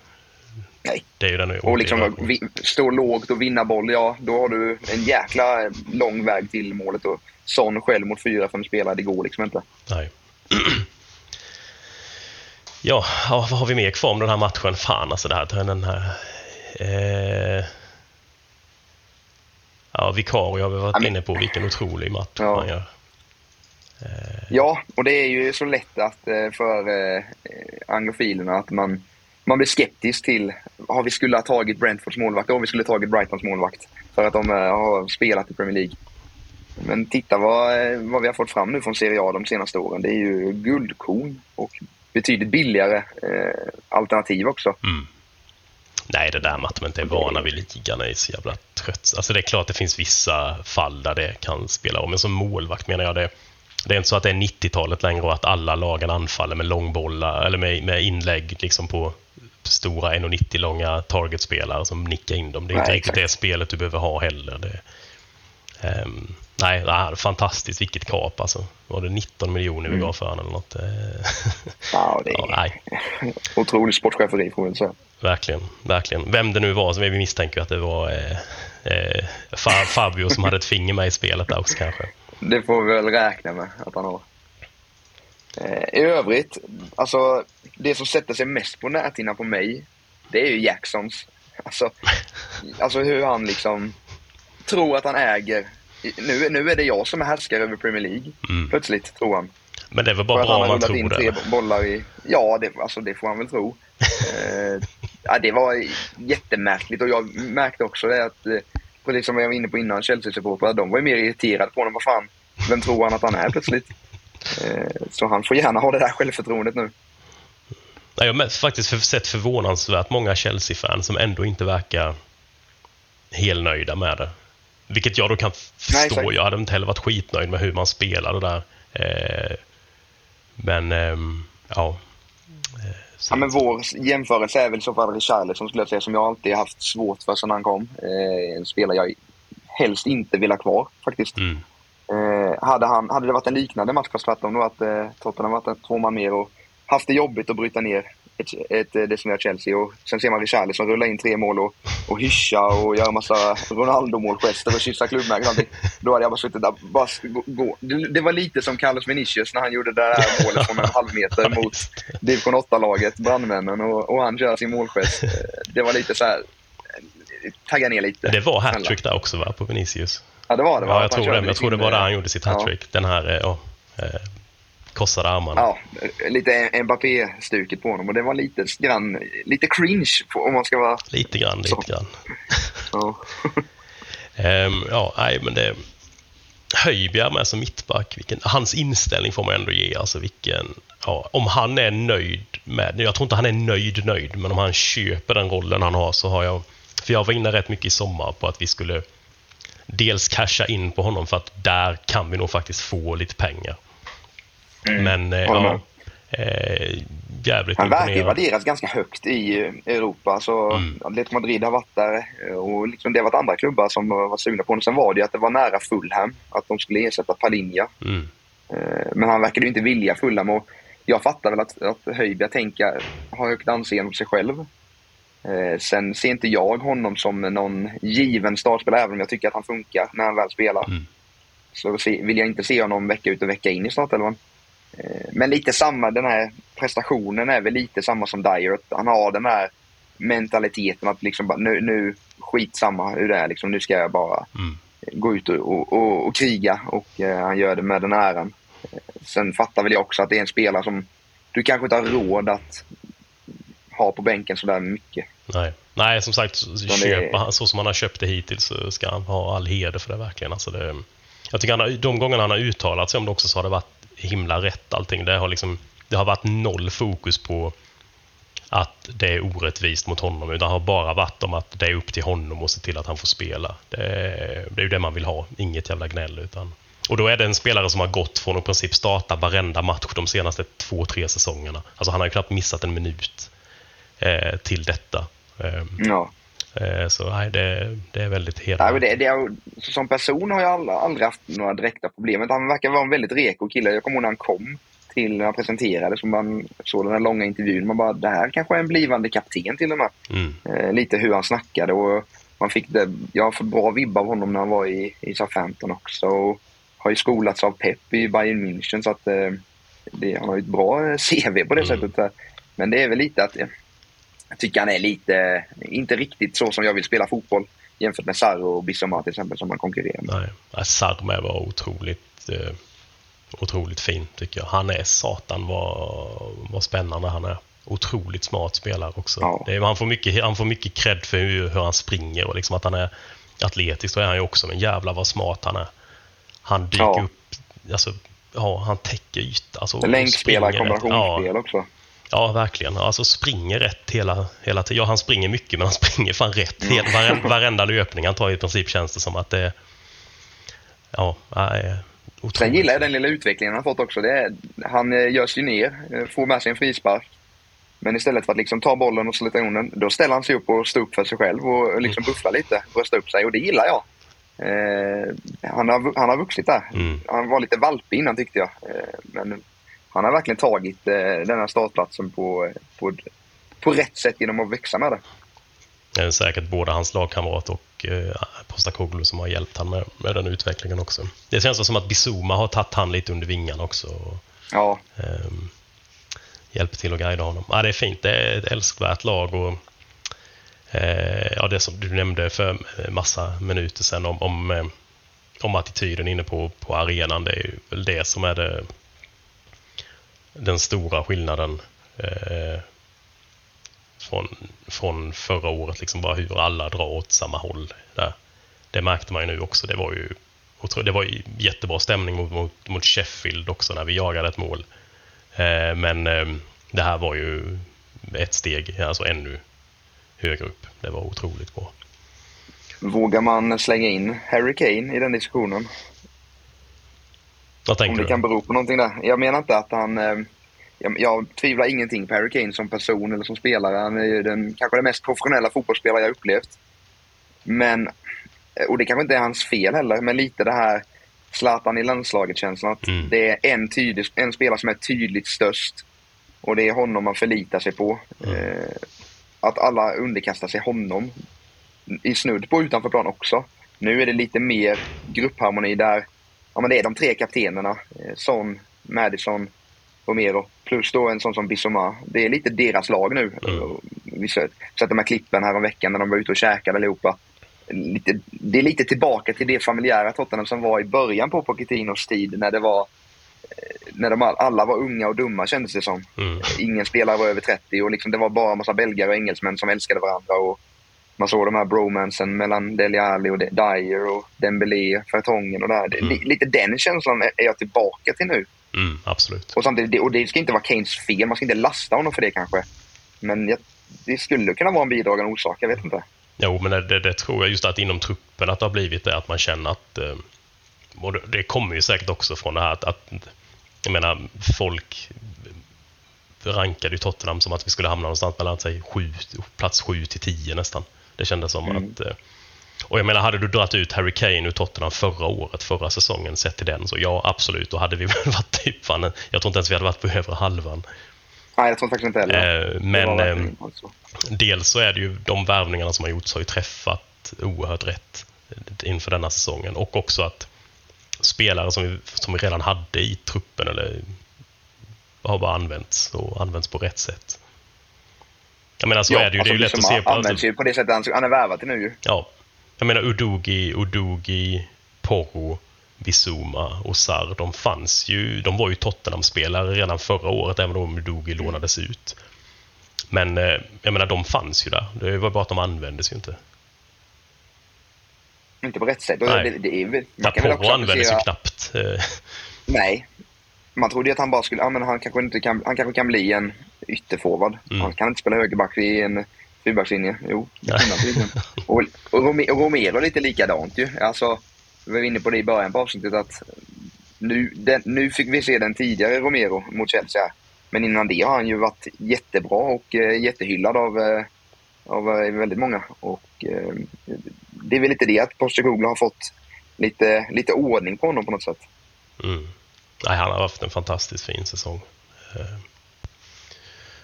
Nej. det är ju den Och liksom stå lågt och vinna boll, ja då har du en jäkla lång väg till målet. Och sån själv mot fyra fem spelare, det går liksom inte. Nej. Ja, ja, vad har vi mer kvar om den här matchen? Fan alltså det här, den här... Eh, ja, Vikario har vi varit Ja, men- inne på, vilken otrolig match Ja. han gör. Ja, och det är ju så lätt att eh, för eh, anglofilerna att man, man blir skeptisk till, har vi skulle ha tagit Brentfords målvakt, och vi skulle ha tagit Brightons målvakt. För att de eh, har spelat i Premier League. Men titta vad, eh, vad vi har fått fram nu från Serie A de senaste åren. Det är ju guldkorn och betydligt billigare eh, alternativ också. Mm. Nej, det där med att man inte är vana vid ligan är så jävla trött. Alltså det är klart det finns vissa fall där det kan spela om, men som målvakt menar jag det. Det är inte så att det är 90-talet längre och att alla lagen anfaller med långbollar eller med, med inlägg liksom på stora 1,90 långa targetspelare som nickar in dem. Det är inte Nej, riktigt det spelet du behöver ha heller. Det, ehm, nej, det här, fantastiskt vilket kap alltså. Var det 19 miljoner vi gav för honom eller något? Eh, Ja, det är ja, nej. otrolig sportcheferi får man säga. verkligen, verkligen. Vem det nu var, så vi misstänker att det var eh, eh, Fa- Fabio som hade ett finger med i spelet där också kanske. Det får vi väl räkna med att han har. Eh, I övrigt, alltså det som sätter sig mest på näthinnan på mig, det är ju Jacksons. Alltså, alltså hur han liksom tror att han äger. Nu, nu är det jag som är härskare över Premier League. Mm. Plötsligt, tror han. Men det är väl bara bra han om in tror tre det. bollar i... Ja, det, alltså, det får han väl tro. eh, ja, det var jättemärkligt och jag märkte också det att, eh, precis som jag var inne på innan, Chelsea-supportrar, de var ju mer irriterade på honom. Vad fan, vem tror han att han är plötsligt? Eh, så han får gärna ha det där självförtroendet nu. Nej, jag har faktiskt sett förvånansvärt många Chelsea-fans som ändå inte verkar helt nöjda med det. Vilket jag då kan Nej, förstå. exakt. jag hade inte heller varit skitnöjd med hur man spelar det där. Eh, men, ehm, ja. Eh, Ja, men vår jämförelse är väl i så fall Richarlison skulle jag säga, som jag alltid haft svårt för sedan han kom. Eh, en spelare jag helst inte vill ha kvar faktiskt. Mm. Eh, hade, han, hade det varit en liknande match, fast tvärtom, då att eh, Tottenham varit två man mer och haft det jobbigt att bryta ner ett, ett, eh, är Chelsea. Och sen ser man Richarlison rulla in tre mål och, och hyscha och göra massa Ronaldo-målgester och kyssa klubbmärken. Då hade jag bara suttit där bara gå. Det, det var lite som Carlos Vinicius när han gjorde det där målet från en halv meter mot division 8-laget, brandmännen, och, och han gör sin målgest. Eh, Det var lite så här eh, tagga ner lite. Det var hattrick där också va, på Vinicius? Ja, det var det. va? Ja, jag tror det. Men jag tror det var där han gjorde sitt ja. hattrick. Den här, ja, korsade armarna. Ja, lite Mbappé-stuket på honom och det var lite grann, lite cringe om man ska vara... Lite grann, lite Så. grann. Ja. Ehm, ja, nej, men det... Höjbjerg med som mittback, vilken, hans inställning får man ändå ge. Alltså vilken, ja, om han är nöjd med, jag tror inte han är nöjd nöjd, men om han köper den rollen han har så har jag, för jag var inne rätt mycket i sommar på att vi skulle dels casha in på honom för att där kan vi nog faktiskt få lite pengar. Men eh, ja, eh, jävligt Han verkar värderas ganska högt i eh, Europa. Så Mm. Atletico Madrid har varit där eh, och liksom det har varit andra klubbar som var sugna på honom. Sen var det ju att det var nära Fulham, att de skulle ersätta Palinja. Mm. Eh, Men han verkade ju inte vilja Fulham och jag fattar väl att, att Höjbjerg tänker, har högt anseende på sig själv. Eh, sen ser inte jag honom som någon given startspelare, även om jag tycker att han funkar när han väl spelar. Mm. Så vill jag inte se honom vecka ut och vecka in i startelvan. Eh, men lite samma, den här prestationen är väl lite samma som Dyer. Han har den här mentaliteten att liksom bara, nu, nu skitsamma hur det är, liksom, nu ska jag bara Mm. gå ut och, och, och kriga och eh, han gör det med den äran. Eh, sen fattar väl jag också att det är en spelare som du kanske inte har råd att ha på bänken sådär mycket. Nej. Nej, som sagt, så- han, så som han har köpt det hittills så ska han ha all heder för det verkligen. Alltså det, jag tycker han de gångerna han har uttalat sig om det också så har det varit himla rätt allting. Det har, liksom, det har varit noll fokus på att det är orättvist mot honom. Utan det har bara varit om att det är upp till honom att se till att han får spela. Det är, det är ju det man vill ha, inget jävla gnäll. Utan, och då är det en spelare som har gått från att i princip starta varenda match de senaste två, tre säsongerna. Alltså han har ju knappt missat en minut eh, till detta. Eh, Ja eh, så nej, det, det är väldigt Nej, men hedervärt. det, det som person har jag aldrig, haft några direkta problem. Han verkar vara en väldigt reko kille. Jag kommer ihåg när han kom till, när han presenterades, som man såg den här långa intervjun. Man bara, det här kanske är en blivande kapten till och med. Mm, Eh, lite hur han snackade och man fick det, jag har fått bra vibbar av honom när han var i, i Southampton också. Och har ju skolats av Pep i Bayern München så att eh, det, han har ju ett bra eh, CV på det Mm. sättet. Men det är väl lite att jag tycker han är lite, inte riktigt så som jag vill spela fotboll jämfört med Sarro och Bissoma till exempel som han konkurrerar med. nej. Nej, Sarme var otroligt, eh, otroligt fin tycker jag. Han är satan vad, vad spännande han är. Otroligt smart spelare också. Ja. Det han, får mycket, han får mycket cred för hur, hur han springer och liksom att han är atletisk. Då är han ju också, men jävlar vad smart han är. Han dyker Ja. upp, alltså, ja, han täcker yta. Alltså, Länkspelare, kombinationsspel Ja, också. Ja, verkligen. Alltså springer rätt hela, hela tiden. Ja, han springer mycket, men han springer fan rätt. Hela, varenda, varenda löpning han tar i princip känns det som att det. Ja, nej, otroligt. Sen gillar jag den lilla utvecklingen han fått också. Är, han eh, görs ju ner, eh, får med sig en frispark. Men istället för att liksom ta bollen och slita in den, då ställer han sig upp och står upp för sig själv och liksom bufflar lite, bröstar upp sig och det gillar jag. Eh, han, har, han har vuxit där. Mm. Han var lite valpig innan tyckte jag. Eh, men han har verkligen tagit eh, den här startplatsen på, på på rätt sätt genom att växa med det. Det är säkert både hans lagkamrat och eh, Postakoglu som har hjälpt han med, med den utvecklingen också. Det känns som att Bizuma har tagit han lite under vingarna också. Och, Ja, ehm, hjälper till att guida honom. Ja, det är fint. Det är ett älskvärt lag. Och, eh, ja, det som du nämnde för massa minuter sedan om, om, eh, om attityden inne på, på arenan. Det är ju väl det som är det, den stora skillnaden eh, från, från förra året. Liksom bara hur alla drar åt samma håll. Där. Det märkte man ju nu också. Det var ju, det var ju jättebra stämning mot, mot, mot Sheffield också när vi jagade ett mål. Eh, men eh, det här var ju ett steg, alltså ännu högre upp. Det var otroligt bra. vågar man slänga in Harry Kane i den diskussionen? Vad Om tänker det du? kan bero på någonting där. Jag menar inte att han... Eh, jag, jag tvivlar ingenting på Harry Kane som person eller som spelare. Han är ju den, kanske den mest professionella fotbollsspelare jag upplevt. Men, eh, och det kanske inte är hans fel heller, men lite det här Zlatan i landslaget-känslan. Att Mm. det är en, tydlig, en spelare som är tydligt störst. Och det är honom man förlitar sig på. Eh, att alla underkastar sig honom i snudd på utanför plan också. Nu är det lite mer gruppharmoni där ja, men det är de tre kaptenerna. Eh, Son, Madison, Romero. Plus då en sån som Bissoma. Det är lite deras lag nu. Mm. Vi sett de här klippen här om veckan när de var ute och käkade allihopa. Lite, det är lite tillbaka till det familjära Tottenham som var i början på Pochettinos tid när det var eh, när de all- alla var unga och dumma kändes det som. Mm. Ingen spelare var över 30 och liksom det var bara en massa belgare och engelsmän som älskade varandra. Och man såg de här bromansen mellan Dele Alli och Dyer och Dembélé, Fertongen och det här. Li- Lite den känslan är jag tillbaka till nu. Mm, absolut. Och, samtidigt, och det ska inte vara Kanes fel, man ska inte lasta honom för det kanske. Men jag, det skulle kunna vara en bidragande orsak, jag vet inte. Jo, men det, det, tror jag just att inom truppen att det har blivit det att man känner att eh, och det, kommer ju säkert också från det här att, att jag menar, folk rankade ju Tottenham som att vi skulle hamna någonstans mellan säg, sju, plats 7 till 10 nästan. Det kändes som att... eh, Och jag menar, hade du dragit ut Harry Kane ur Tottenham förra året, förra säsongen, sett till den, så ja, absolut, då hade vi väl varit typ fan, en- jag tror inte ens vi hade varit på övre halvan. Nej, jag tror faktiskt inte heller. Eh, Det men... verkligen ehm, inte så. dels så är det ju de värvningarna som har gjorts har ju träffat oerhört rätt inför denna säsongen och också att spelare som vi, som vi redan hade i truppen eller har bara använts och använts på rätt sätt. Jag menar så är det ju. Det är ju lätt att Bissoma se på. används Alltså, ju på det sättet han, han är värvad till nu ju. ja, jag menar Udogi, Udogi, Porro, Bizuma och Sarr, de fanns ju, de var ju Tottenham-spelare redan förra året, även om Udogi lånades ut. Men eh, jag menar, de fanns ju där. Det var bara att de användes ju inte. Inte på rätt sätt. Nej. Det, det är, väl- Ja, man kan Porro användes ju knappt. Eh, Nej. Man trodde att han bara skulle, ja men han kanske inte kan, han kanske kan bli en ytterforward. Mm. Han kan inte spela högerback i en fyrbackslinje. Jo, det kan han och, och, och Romero lite likadant ju. Alltså, vi var inne på det i början på avsnittet att nu, den, nu fick vi se den tidigare Romero mot Chelsea. Men innan det har han ju varit jättebra och eh, jättehyllad av, eh, av eh, väldigt många. Och eh, det är väl lite det att Postecoglou har fått lite, lite ordning på honom på något sätt. Mm. Nej, han har haft en fantastiskt fin säsong. Eh,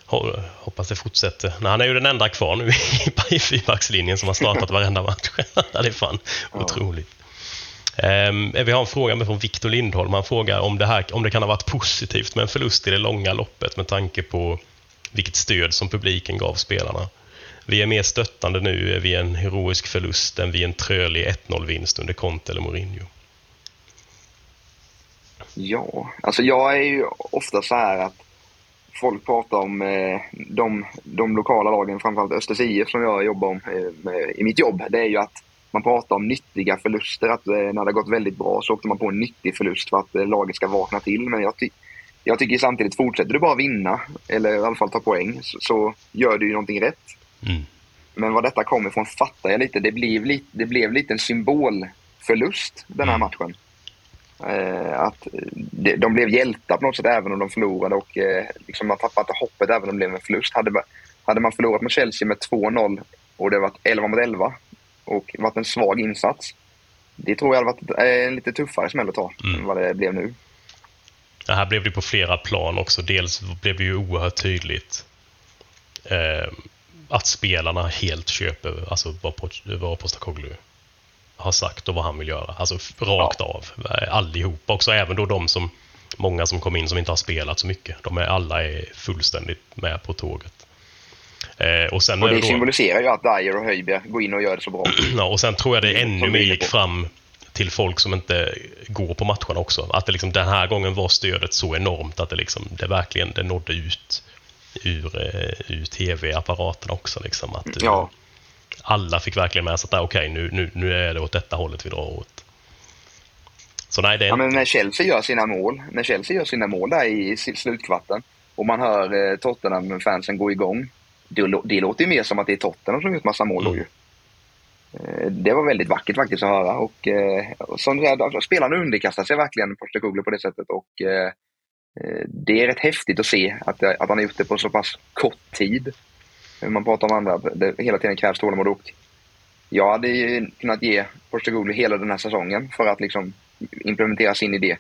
ho- Hoppas det fortsätter. Nej, han är ju den enda kvar nu i- fyrbackslinjen som har startat varenda match. det är fan otroligt. Um, vi har en fråga med från Victor Lindholm. Han frågar om det, här, om det kan ha varit positivt med en förlust i det långa loppet med tanke på vilket stöd som publiken gav spelarna. Vi är mer stöttande nu vid en heroisk förlust än vid en trölig 1-0-vinst under Conte eller Mourinho. Ja, alltså jag är ju ofta så här att folk pratar om eh, de, de lokala lagen, framförallt Östers IF som jag jobbar om eh, med, i mitt jobb. Det är ju att man pratar om nyttiga förluster. Att eh, när det har gått väldigt bra så åkte man på en nyttig förlust för att eh, laget ska vakna till. Men jag, ty jag tycker samtidigt, fortsätter du bara vinna, eller i alla fall ta poäng, så, så gör du ju någonting rätt. Mm. Men vad detta kommer ifrån fattar jag lite. Det blev lite, det blev lite en symbolförlust den här Mm. matchen. Eh, att de, blev hjältar på något sätt även om de förlorade och eh, liksom man tappade hoppet även om det blev en förlust. Hade, hade man förlorat mot Chelsea med 2-0 och det varit 11 mot 11 och varit en svag insats. Det tror jag hade varit eh, en lite tuffare smäll att ta Mm. än vad det blev nu. Det här blev det på flera plan också. Dels blev det ju oerhört tydligt eh, att spelarna helt köper alltså, vad, Poch- vad Postecoglou har sagt och vad han vill göra. Alltså rakt av. Eh, Allihopa också. Även då de som, många som kom in som inte har spelat så mycket. De är alla är fullständigt med på tåget. Eh, och sen Och det det då, symboliserar ju att Dyer och Höjberg går in och gör det så bra. Ja, och sen tror jag det ännu mer gick fram till folk som inte går på matcherna också. Att det liksom, den här gången var stödet så enormt att det, liksom, det verkligen det nådde ut ur, eh, ur tv-apparaten också. Liksom, att, Ja. Alla fick verkligen med sig att ah, okej, nu, nu, nu är det åt detta hållet vi drar åt. Så nej, det är Ja, men när Chelsea gör sina mål, när Chelsea gör sina mål där i slutkvarten och man hör eh, Tottenham-fansen gå igång. Det, det låter ju mer som att det är Tottenham som gjort massa mål då ju. Eh, Det var väldigt vackert faktiskt att höra och, eh, och som sagt, alltså, spelarna underkastar sig verkligen Postecoglou på det sättet och eh, eh, det är rätt häftigt att se att, att han har gjort det på så pass kort tid. Man pratar om andra, det hela tiden krävs tålamod och jag hade ju kunnat ge Postecoglou hela den här säsongen för att liksom implementera sin idé.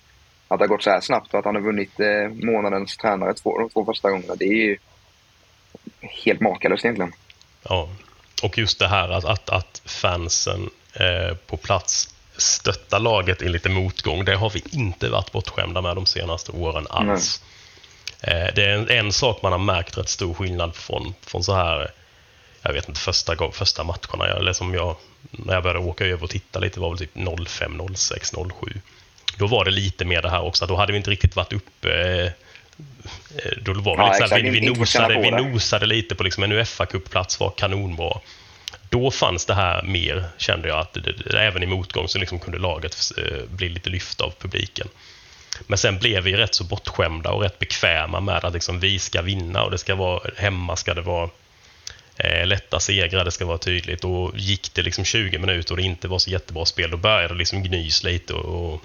Att det har gått så här snabbt och att han har vunnit eh, månadens tränare två, de två första gångerna. Det är ju helt makalöst egentligen. Ja, och just det här att, att, att fansen eh, på plats stöttar laget i lite motgång, det har vi inte varit bortskämda med de senaste åren alls. Eh, det är en, en sak man har märkt rätt stor skillnad från, från så här, jag vet inte, första, första matcherna, eller som jag, när jag började åka över och titta lite var väl typ 05, 06, 07. Då var det lite mer det här också, då hade vi inte riktigt varit uppe eh, då var det Ja, här, vi, vi, nosade, vi nosade lite på liksom en Uefa-cupplats var kanonbra. Då fanns det här mer, kände jag, att det, det, även i motgång så liksom kunde laget eh, bli lite lyft av publiken. Men sen blev vi rätt så bortskämda och rätt bekväma med att liksom vi ska vinna och det ska vara hemma ska det vara eh, lätta segrar, det ska vara tydligt. Och gick det liksom 20 minuter och det inte var så jättebra spel, då började det liksom gnys lite och, och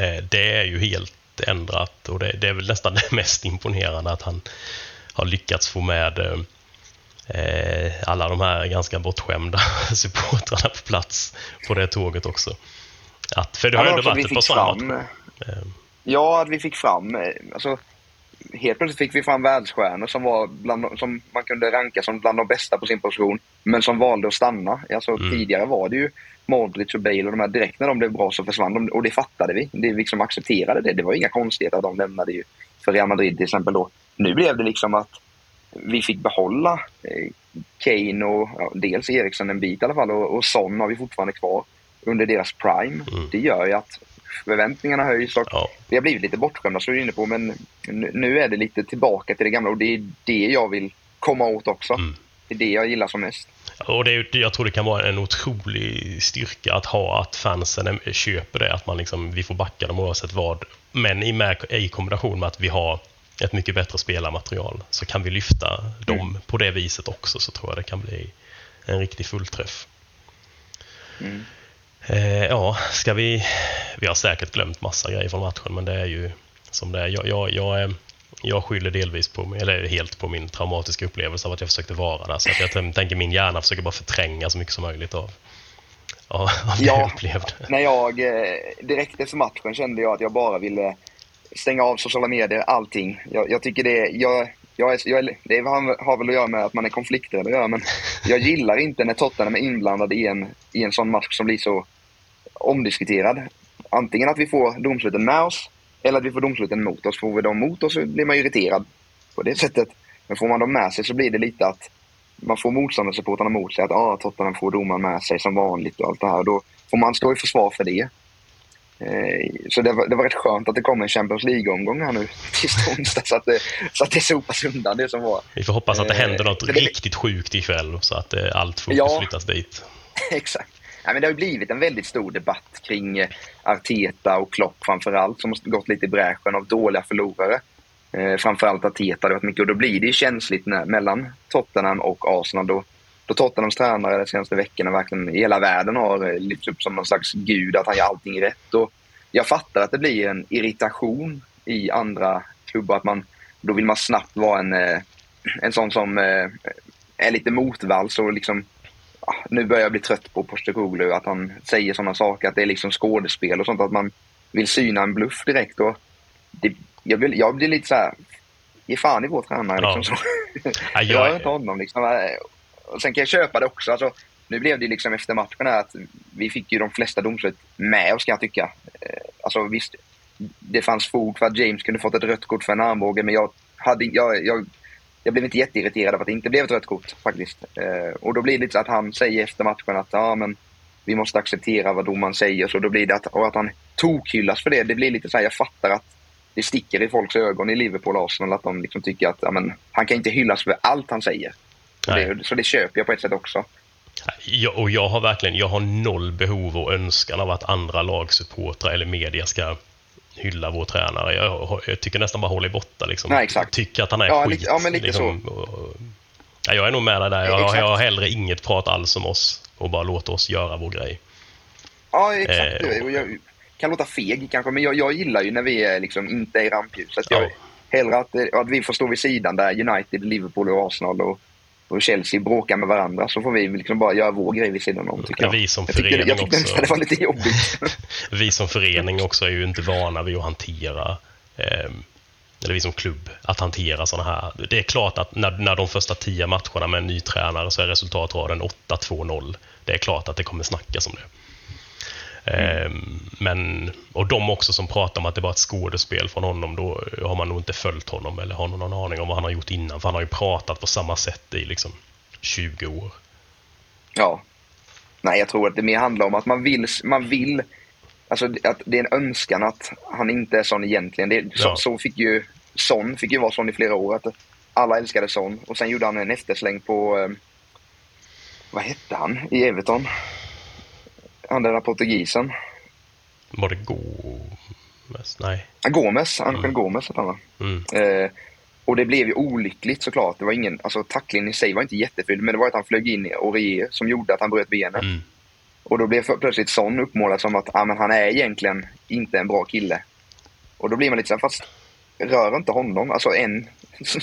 eh, det är ju helt ändrat och det, det är väl nästan det mest imponerande att han har lyckats få med eh, alla de här ganska bortskämda supportrarna på plats på det tåget också. Att, för det har ju ändå varit ett par sådana matcher. Eh, Ja, att vi fick fram, eh, alltså helt plötsligt fick vi fram världsstjärnor som, var bland, som man kunde ranka som bland de bästa på sin position, men som valde att stanna. Alltså, Mm. Tidigare var det ju Modric och Bale och de här, direkt när de blev bra så försvann de och det fattade vi. Det vi liksom accepterade det. Det var inga konstigheter att de lämnade ju för Real Madrid till exempel då. Nu blev det liksom att vi fick behålla eh, Kane och ja, dels Eriksson en bit i alla fall och, och Son har vi fortfarande kvar under deras prime. Mm. Det gör ju att förväntningarna höjs och Ja. vi har blivit lite bortskämda som du är inne på men nu, är det lite tillbaka till det gamla och det är det jag vill komma åt också. Mm. Det är det jag gillar som mest. Och det, är- jag tror det kan vara en otrolig styrka att ha att fansen köper det, att man liksom, vi får backa dem oavsett vad. Men i, med, i kombination med att vi har ett mycket bättre spelarmaterial så kan vi lyfta dem på det viset också så tror jag det kan bli en riktig fullträff. Eh, ja, ska vi... Vi har säkert glömt massa grejer från matchen men det är ju som det är. Jag, jag, jag, är- jag skyller delvis på, eller helt på min traumatiska upplevelse av att jag försökte vara där. Så att jag tän- tänker min hjärna försöker bara förtränga så mycket som möjligt av, av, det Ja. jag upplevde. När jag eh, direkt efter matchen kände jag att jag bara ville stänga av sociala medier, allting. Jag, jag tycker det, jag, jag är, jag är, det har, har väl att göra med att man är konflikträdd att göra, men jag gillar inte när Tottenham är inblandade i en, i en sån match som blir så omdiskuterad. Antingen att vi får domsluten med oss eller att vi får domsluten mot oss. Får vi dem mot oss så blir man irriterad på det sättet. Men får man dem med sig så blir det lite att man får motståndarsupportrarna mot sig. Att ah, Tottenham får domaren med sig som vanligt och allt det här. Då får man stå i försvar för det. Eh, så det var, det var rätt skönt att det kom en Champions League-omgång här nu till onsdag så att, det, så att det sopas undan det som var. Vi får hoppas att det Eh, händer något det- riktigt sjukt ikväll så att eh, allt fokus Ja. flyttas dit. Exakt. Nej, men det har ju blivit en väldigt stor debatt kring eh, Arteta och Klopp framförallt som har gått lite i bräschen av dåliga förlorare. Eh, framförallt Arteta, det varit mycket och då blir det ju känsligt när, mellan Tottenham och Arsenal. Då, då Tottenhams tränare de senaste veckorna verkligen i hela världen har eh, lyfts upp som någon slags gud, att han gör allting rätt. Och jag fattar att det blir en irritation i andra klubbar, att man, då vill man snabbt vara en, eh, en sån som är lite motvalls och liksom nu börjar jag bli trött på Postecoglou, att han säger sådana saker, att det är liksom skådespel och sånt, att man vill syna en bluff direkt. Och det, jag, blir, jag blir lite så här ge fan i vår tränare. Ja. Liksom, så. Ja, jag Rör inte honom. Liksom. Och sen kan jag köpa det också. Alltså, nu blev det liksom efter matchen här att vi fick ju de flesta domslut med oss kan jag tycka. Eh, Alltså visst, det fanns fog för att James kunde fått ett rött kort för en armbåge men jag, hade, jag, jag, jag blev inte jätteirriterad av att det inte blev ett rött kort faktiskt. Eh, och då blir det lite så att han säger efter matchen att ja, men vi måste acceptera vad domaren säger. Så då blir det att, och att han tokhyllas för det. Det blir lite så här, jag fattar att det sticker i folks ögon i Liverpool och Arsenal att de liksom tycker att ja, men, han kan inte hyllas för allt han säger. Så det, så det köper jag på ett sätt också. Jag, och jag har verkligen jag har noll behov och önskan av att andra lagsupportrar eller media ska hylla vår tränare. Jag, jag tycker nästan bara hålla borta. Liksom. Nej, exakt. Tycker att han är Ja, skit. ja, men lite liksom, och, ja, jag är nog med dig där. Jag, Exakt. jag har hellre inget prat alls om oss och bara låta oss göra vår grej. Ja, exakt. Eh, Och jag kan låta feg kanske, men jag, jag gillar ju när vi är liksom inte i rampljuset. Ja. Hellre att, eh, att vi får stå vid sidan där United, Liverpool och Arsenal och, och Chelsea bråkar med varandra så får vi liksom bara göra vår grej vid sidan om. Tycker Ja, jag. vi som jag tyckte, jag tyckte också. det var lite jobbigt. Vi som förening också är ju inte vana vid att hantera eh, eller vi som klubb, att hantera sådana här. Det är klart att när, när de första tio matcherna med en ny tränare så är resultatraden 8-2-0. Det är klart att det kommer snackas om det. Eh, men, och de också som pratar om att det bara är ett skådespel från honom, då har man nog inte följt honom eller har någon aning om vad han har gjort innan. För han har ju pratat på samma sätt i liksom 20 år. Ja. Nej, jag tror att det mer handlar om att man vill, man vill alltså att det är en önskan att han inte är sån egentligen. Det, så, Ja. så fick ju Son fick ju vara sån i flera år. Att alla älskade Son och sen gjorde han en eftersläng på, eh, vad hette han i Everton? Han den där portugisen. Var det Gomes? Nej. Gomes, Angel Gomes hette han va? Mm. Eh, och det blev ju olyckligt såklart. Det var ingen, alltså tacklingen i sig var inte jätteful men det var att han flög in i Orier som gjorde att han bröt benet. Mm. Och då blev plötsligt Son uppmålad som att ah, men han är egentligen inte en bra kille. Och då blir man lite så här, fast rör inte honom. Alltså en...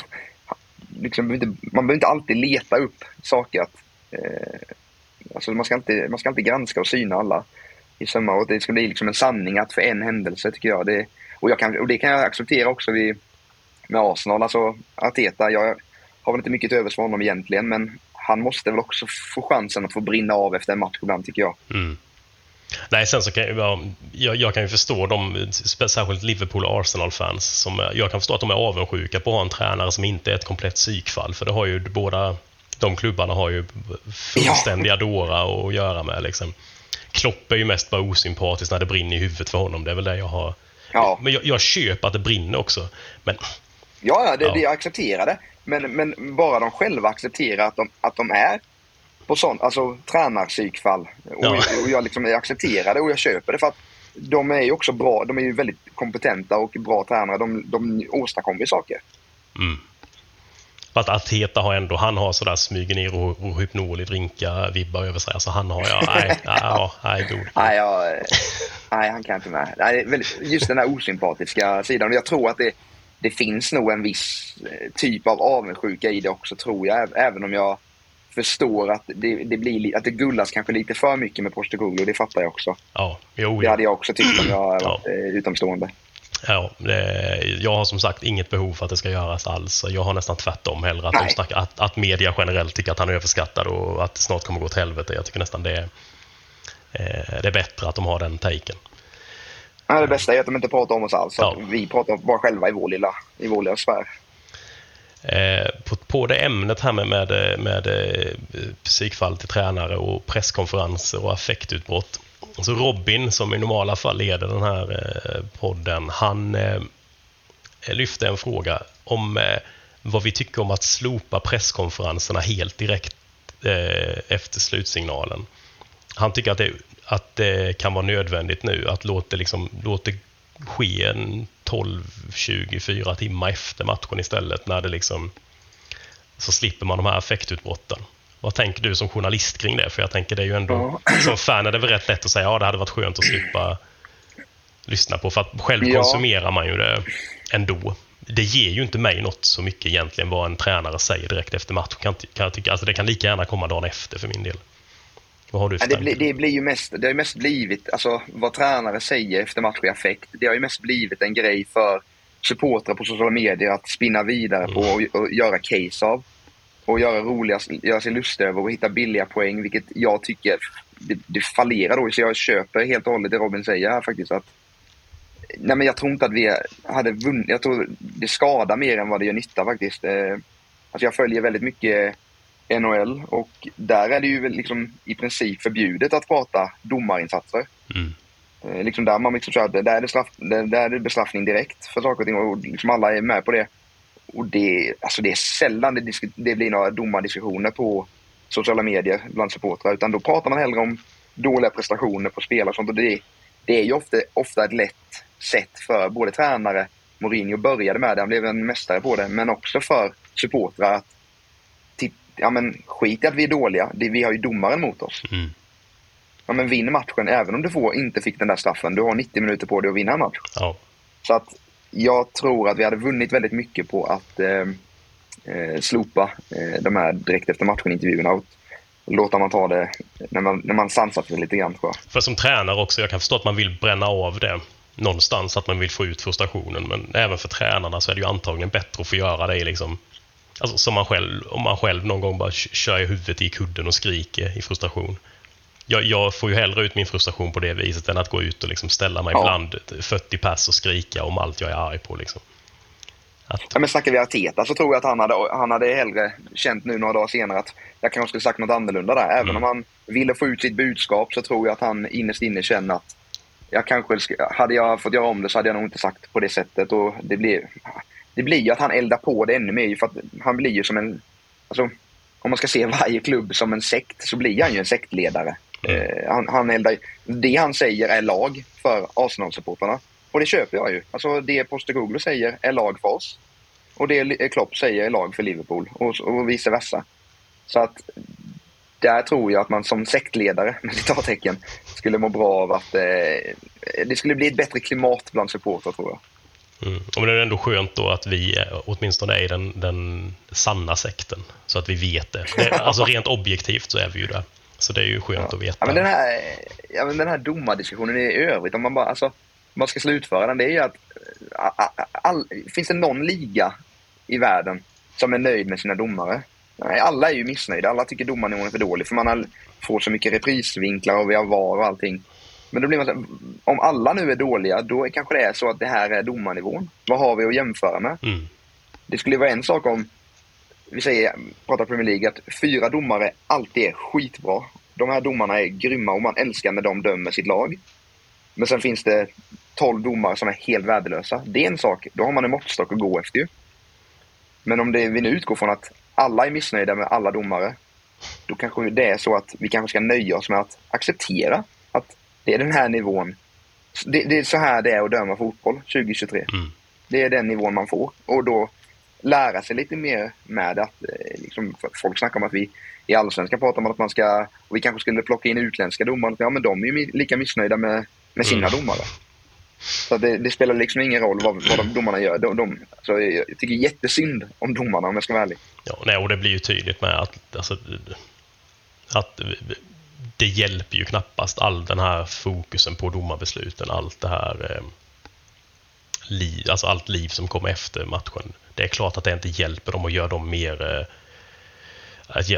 liksom, man behöver inte alltid leta upp saker att... Eh, alltså man ska, inte, man ska inte granska och syna alla i sömmar. Och det ska bli liksom en sanning att för en händelse tycker jag. Det, och, jag kan, och det kan jag acceptera också vid, med Arsenal. Alltså Arteta, jag har väl inte mycket till övers för honom egentligen men han måste väl också få chansen att få brinna av efter en match ibland tycker jag. Mm. Nej, sen så kan jag, jag, jag kan ju förstå de, särskilt Liverpool och Arsenal-fans, som, jag kan förstå att de är avundsjuka på att ha en tränare som inte är ett komplett psykfall, för det har ju båda de klubbarna har ju fullständiga dårar att göra med. Liksom. Klopp är ju mest bara osympatisk när det brinner i huvudet för honom, det är väl det jag har. Ja. Men jag, jag köper att det brinner också, men Ja, ja, det, Ja. det jag accepterar det. Men, men bara de själva accepterar att de, att de är på sån, alltså tränarpsykfall. Och, Ja. och jag, liksom, jag accepterar det och jag köper det för att de är ju också bra, de är ju väldigt kompetenta och bra tränare. De, de åstadkommer saker. För att Arteta har ändå, han har sådär smyger ner och, och hypnol i drinka vibbar över sig. Alltså han har, ja, nej, ja, nej, god. Nej, jag, nej, han kan inte med. Nej, det just den här osympatiska sidan. Jag tror att det, det finns nog en viss eh, typ av avundsjuka i det också, tror jag. Äv- Även om jag förstår att det, det, blir, li- att det gullas kanske lite för mycket med Postecoglou. Det fattar jag också. Ja, jo, Det ja. hade jag också tyckt om jag Ja. varit eh, utomstående. Ja, jag har som sagt inget behov för att det ska göras alls. Jag har nästan tvärtom hellre att, de snackar, att, att media generellt tycker att han är överskattad och att det snart kommer gå åt helvete. Jag tycker nästan det är, eh, det är bättre att de har den taken. Nej, det bästa är att de inte pratar om oss alls. Ja. Vi pratar bara själva i vår lilla, i vår lilla sfär. Eh, på, på det ämnet här med, med, med eh, psykfall till tränare och presskonferenser och affektutbrott. Så Robin, som i normala fall leder den här eh, podden, han eh, eh, lyfte en fråga om vad vi tycker om att slopa presskonferenserna helt direkt efter slutsignalen. Han tycker att det, att det kan vara nödvändigt nu att låta det, liksom, låta ske en 12-24 timmar efter matchen istället när det liksom så slipper man de här affektutbrotten. Vad tänker du som journalist kring det? För jag tänker det är ju ändå, som fan är det väl rätt lätt att säga ja det hade varit skönt att slippa lyssna på. För att själv Ja. konsumerar man ju det ändå. Det ger ju inte mig något så mycket egentligen vad en tränare säger direkt efter match. Kan, kan jag tycka. Alltså det kan lika gärna komma dagen efter för min del. Vad har du för Ja, det, blir, det blir ju mest, det har ju mest blivit, alltså vad tränare säger efter match i affekt, det har ju mest blivit en grej för supportrar på sociala medier att spinna vidare på och, och göra case av. Och göra roliga, göra sig lustiga över och hitta billiga poäng, vilket jag tycker det, det fallerar då. Så jag köper helt och hållet det Robin säger här faktiskt. Att, nej men jag tror inte att vi hade vunnit. Jag tror det skadar mer än vad det gör nytta faktiskt. Eh, alltså jag följer väldigt mycket NHL och där är det ju liksom i princip förbjudet att prata domarinsatser. Mm. Eh, liksom där man liksom där är, det straff, där är det bestraffning direkt för saker och ting och liksom alla är med på det. Och det, alltså det är sällan det, det blir några domardiskussioner på sociala medier bland supportrar utan då pratar man hellre om dåliga prestationer på spel och sånt. Och det, det är ju ofta, ofta ett lätt sätt för både tränare, Mourinho började med det, han blev en mästare på det, men också för supportrar att ja, men skit i att vi är dåliga, vi har ju domaren mot oss. Mm. Ja, men vinn matchen, även om du får, inte fick den där straffen. Du har 90 minuter på dig att vinna en match. Ja. Så att jag tror att vi hade vunnit väldigt mycket på att eh, eh slopa eh, de här direkt efter matchen-intervjuerna och låta man ta det när man, när man sansat sig lite grann. Tror jag. För som tränare också, jag kan förstå att man vill bränna av det någonstans, att man vill få ut frustrationen. Men även för tränarna så är det ju antagligen bättre att få göra det i liksom Alltså som man själv, om man själv någon gång bara kör i huvudet i kudden och skriker i frustration. Jag, jag får ju hellre ut min frustration på det viset än att gå ut och liksom ställa mig Ja. bland 40 pass och skrika om allt jag är arg på. Liksom. Att, Ja, men snackar vi Arteta så tror jag att han hade, han hade hellre känt nu några dagar senare att jag kanske skulle sagt något annorlunda där. Även om han ville få ut sitt budskap så tror jag att han innerst inne känner att jag kanske, hade jag fått göra om det så hade jag nog inte sagt på det sättet. Och det blir, det blir ju att han eldar på det ännu mer för att han blir ju som en, alltså om man ska se varje klubb som en sekt så blir han ju en sektledare. Eh, han, han eldar, det han säger är lag för Arsenal-supportrarna. Och det köper jag ju. Alltså det Postecoglou säger är lag för oss. Och det Klopp säger är lag för Liverpool och, och vice versa. Så att där tror jag att man som sektledare, med citattecken, skulle må bra av att eh, det skulle bli ett bättre klimat bland supportrar tror jag. mm. Och det är ändå skönt då att vi åtminstone är i den, den sanna sekten. Så att vi vet det. det alltså rent objektivt så är vi ju där. Så det är ju skönt att veta. Ja, men den här, ja, men den här domardiskussionen i övrigt, om man bara, alltså, man ska slutföra den, det är ju att all, finns det någon liga i världen som är nöjd med sina domare? Nej, alla är ju missnöjda. Alla tycker domarnivån är för dålig för man har, får så mycket reprisvinklar och vi har VAR och allting. Men då blir man så här, om alla nu är dåliga, då är kanske det är så att det här är domarnivån. Vad har vi att jämföra med? Mm. Det skulle vara en sak om, vi säger, pratar Premier League, att fyra domare alltid är skitbra. De här domarna är grymma och man älskar när de dömer sitt lag. Men sen finns det 12 domare som är helt värdelösa. Det är en sak, då har man en måttstock att gå efter ju. Men om det, vi nu utgår från att alla är missnöjda med alla domare, då kanske det är så att vi kanske ska nöja oss med att acceptera att det är den här nivån. Det, det är så här det är att döma fotboll 2023. Mm. Det är den nivån man får. Och då lära sig lite mer med att eh, liksom, folk snackar om att vi i Allsvenskan pratar om att man ska, och vi kanske skulle plocka in utländska domare. Ja men de är ju lika missnöjda med, med sina Mm. domare. Så det, det spelar liksom ingen roll vad, vad de domarna gör. De, de, alltså, jag tycker jättesynd om domarna om jag ska vara ärlig. Ja, nej, och det blir ju tydligt med att, alltså, att det hjälper ju knappast all den här fokusen på domarbesluten, allt det här eh, liv, alltså allt liv som kommer efter matchen. Det är klart att det inte hjälper dem och gör dem mer eh,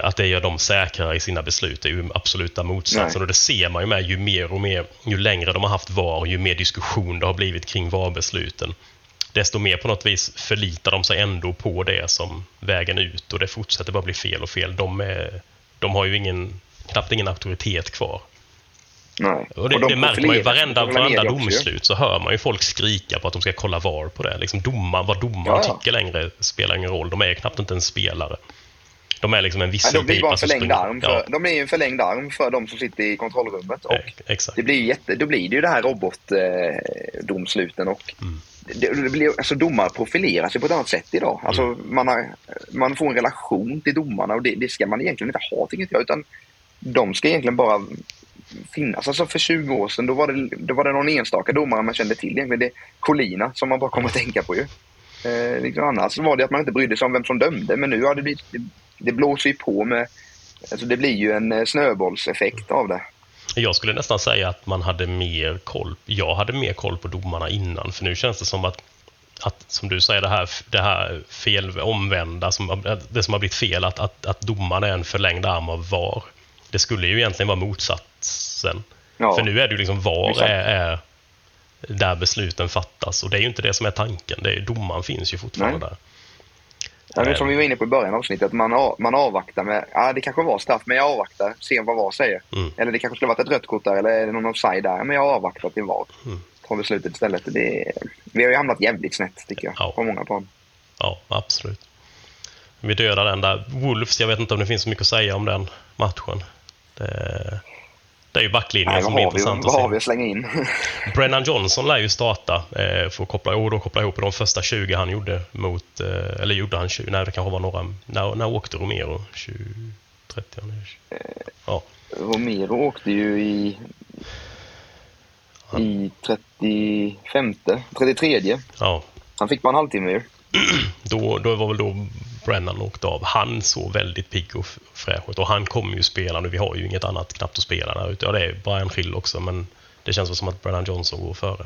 att, det gör dem säkrare i sina beslut det är ju absoluta motsatsen. Nej. Och det ser man ju med ju mer och mer, ju längre de har haft VAR, ju mer diskussion det har blivit kring VAR-besluten. Desto mer på något vis förlitar de sig ändå på det som vägen ut och det fortsätter bara bli fel och fel. De, är, de har ju ingen, knappt ingen auktoritet kvar. Nej. Och det, de det märker man ju varenda, varenda också domslut så hör man ju folk skrika på att de ska kolla VAR på det. Liksom domar, vad domaren Ja, ja. tycker längre spelar ingen roll. De är knappt inte en spelare. De är liksom en visselpipa som springer- arm. För, De är ju en förlängd arm för de som sitter i kontrollrummet. Och Ja, det blir jätte, då blir det ju det här robotdomsluten och Mm. det, det blir, alltså domare profilerar sig på ett annat sätt idag. Alltså Mm. man, har, man får en relation till domarna och det, det ska man egentligen inte ha tycker inte jag. Utan de ska egentligen bara finnas. Alltså för 20 år sedan då var det, då var det någon enstaka domare man kände till egentligen. Det är Colina som man bara kommer att tänka på ju. Eh, liksom annars var det att man inte brydde sig om vem som dömde men nu har det blivit, det, det blåser ju på med Alltså det blir ju en eh, snöbollseffekt av det. Jag skulle nästan säga att man hade mer koll. Jag hade mer koll på domarna innan, för nu känns det som att att, som du säger, det här, det här fel, omvända, som, det som har blivit fel, att, att, att domaren är en förlängd arm av VAR. Det skulle ju egentligen vara motsatsen. Ja. För nu är det ju liksom VAR är, är där besluten fattas och det är ju inte det som är tanken. Det är, domaren finns ju fortfarande Nej. där. Ja, men som vi var inne på i början av avsnittet, man, a- man avvaktar med, ja det kanske var straff, men jag avvaktar, ser vad VAR säger. Mm. Eller det kanske skulle varit ett rött kort där, eller är det någon offside där, men jag avvaktar till VAR. Mm. Tar beslutet istället. Det vi har ju hamnat jävligt snett tycker jag, Ja. på många plan. Ja, absolut. Vi dödar den där. Wolves, jag vet inte om det finns så mycket att säga om den matchen. Det, det är ju backlinjen Nej, som är har, vi, intressant vad har att vi se. att slänga in? Brennan Johnson lär ju starta eh, för att koppla, och då koppla ihop de första 20 han gjorde mot, eh, eller gjorde han 20, nej det kanske var några, när, när åkte Romero? 20, 30, han är 20. Ja, Romero åkte ju i, i 35, 33. ja. Han fick bara en halvtimme ju. Då, då var väl då Brennan åkte av. Han såg väldigt pigg och fräsch ut och han kommer ju spela nu. Vi har ju inget annat knappt att spela där ute. Ja, det är Brian Schill också, men det känns väl som att Brennan Johnson går före.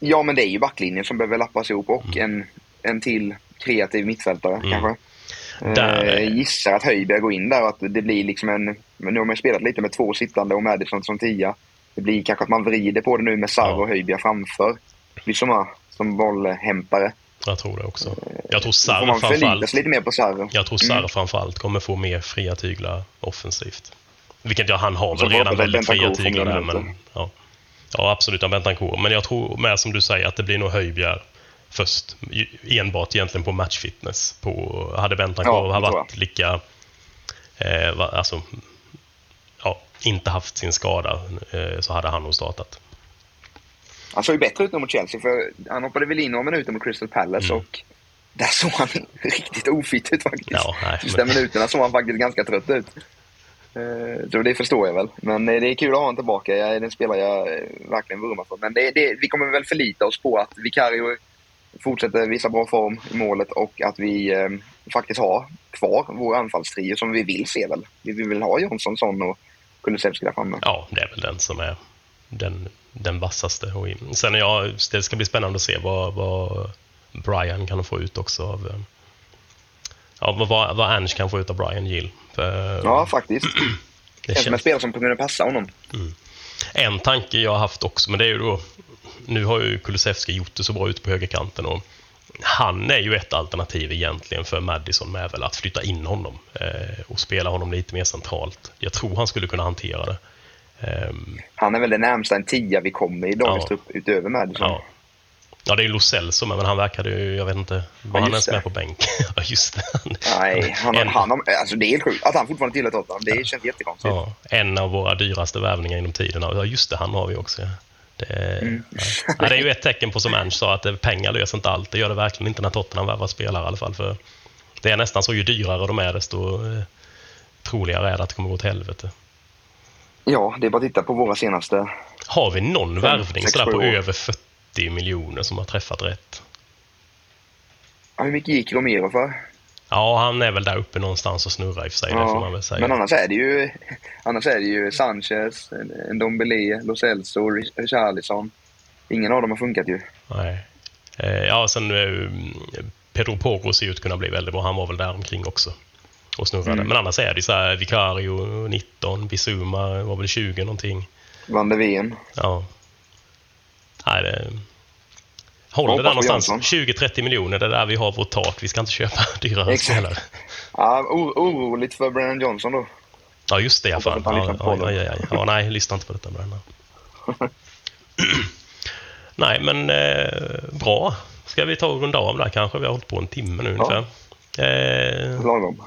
Ja, men det är ju backlinjen som behöver lappas ihop och Mm. en, en till kreativ mittfältare kanske. Där är- Eh, gissar att Höjberg går in där och att det blir liksom en... Nu har man spelat lite med två sittande och Madison som tia. Det blir kanske att man vrider på det nu med Sarr Ja. och Höjberg framför. Blir som, bollhämpare. Jag tror det också. Jag tror Sarr framförallt, lite mer på Sarr. jag tror Sarr framförallt kommer få mer fria tyglar offensivt. Vilket ja, han har väl redan väldigt fria tyglar där. Men, ja. ja, absolut av Bentancourt. Men jag tror med som du säger att det blir nog Höjbjerg först. Enbart egentligen på matchfitness. På, hade Bentancourt Ja, varit lika... Eh, alltså, ja, inte haft sin skada eh, så hade han nog startat. Han såg ju bättre ut nu mot Chelsea för han hoppade väl in några minuter mot Crystal Palace och där såg han riktigt ofit ut faktiskt. Mm. Ja, nej, Sista men- minuterna såg han faktiskt ganska trött ut. Eh, Så det förstår jag väl. Men eh, det är kul att ha honom tillbaka. Jag är den spelare jag eh, verkligen vurmar för. Men det, det, vi kommer väl förlita oss på att Vicario fortsätter visa bra form i målet och att vi eh, faktiskt har kvar vår anfallstrio som vi vill se väl. Vi vill ha Jonsson, Son och Kulusevski där framme. Ja, det är väl den som är den, den vassaste. Sen jag, det ska bli spännande att se vad, vad Brian kan få ut också av... eh, Ja, vad- vad, Ange kan få ut av Brian Gill. Ja, faktiskt. det Känns som en spelare som kommer kunna passa honom. en tanke jag har haft också, men det är ju då... Nu har ju Kulusevski gjort det så bra ute på högerkanten och han är ju ett alternativ egentligen för Madison med väl att flytta in honom eh, och spela honom lite mer centralt. Jag tror han skulle kunna hantera det. Ehm, Han är väl det närmsta en tia vi kommer i dagens Ja. trupp utöver Madison. Ja. Ja, det är ju Lo Celso med, men han verkade ju, jag vet inte, var Ja, han ens med på bänk? ja, just det. Nej, han, en, han, alltså det är helt sjukt. Att han fortfarande tillhör Tottenham, det känns jättekonstigt. ja, en av våra dyraste värvningar inom tiden. Ja, just det, han har vi också. ja. Det, Mm. ja. Ja, det är ju ett tecken på, som Ernst sa, att pengar löser inte allt. Det gör det verkligen inte när Tottenham värvar spelare i alla fall. För det är nästan så, ju dyrare de är, desto eh, troligare är det att det kommer gå till helvete. Ja, det är bara att titta på våra senaste. Har vi någon värvning sådär på år. över 40 miljoner som har träffat rätt? Ja, hur mycket gick Romero för? Ja, han är väl där uppe någonstans och snurrar i och för sig, det får man väl säga. Men annars är det ju, annars är det ju Sanchez, Ndombele, Lo Celso, Richarlison. Ingen av dem har funkat ju. Nej. Eh, ja, sen eh, Pedro Porro ser ut att kunna bli väldigt bra. Han var väl där omkring också och snurrade. Mm. Men annars är det ju så här, Vicario 19, Bisuma var väl 20 någonting. Van de Ven. Ja. Nej, det... Håll det där någonstans. Jansson. 20-30 miljoner, det är där vi har vårt tak. Vi ska inte köpa dyrare Exakt. spelare. Ja, oroligt för Brennan Johnson då. Ja, just det. Fan. Ja, ja, ja, ja, nej, lyssna inte på detta Bränna. nej, men eh, bra. Ska vi ta och runda av där kanske? Vi har hållit på en timme nu ungefär. Eh,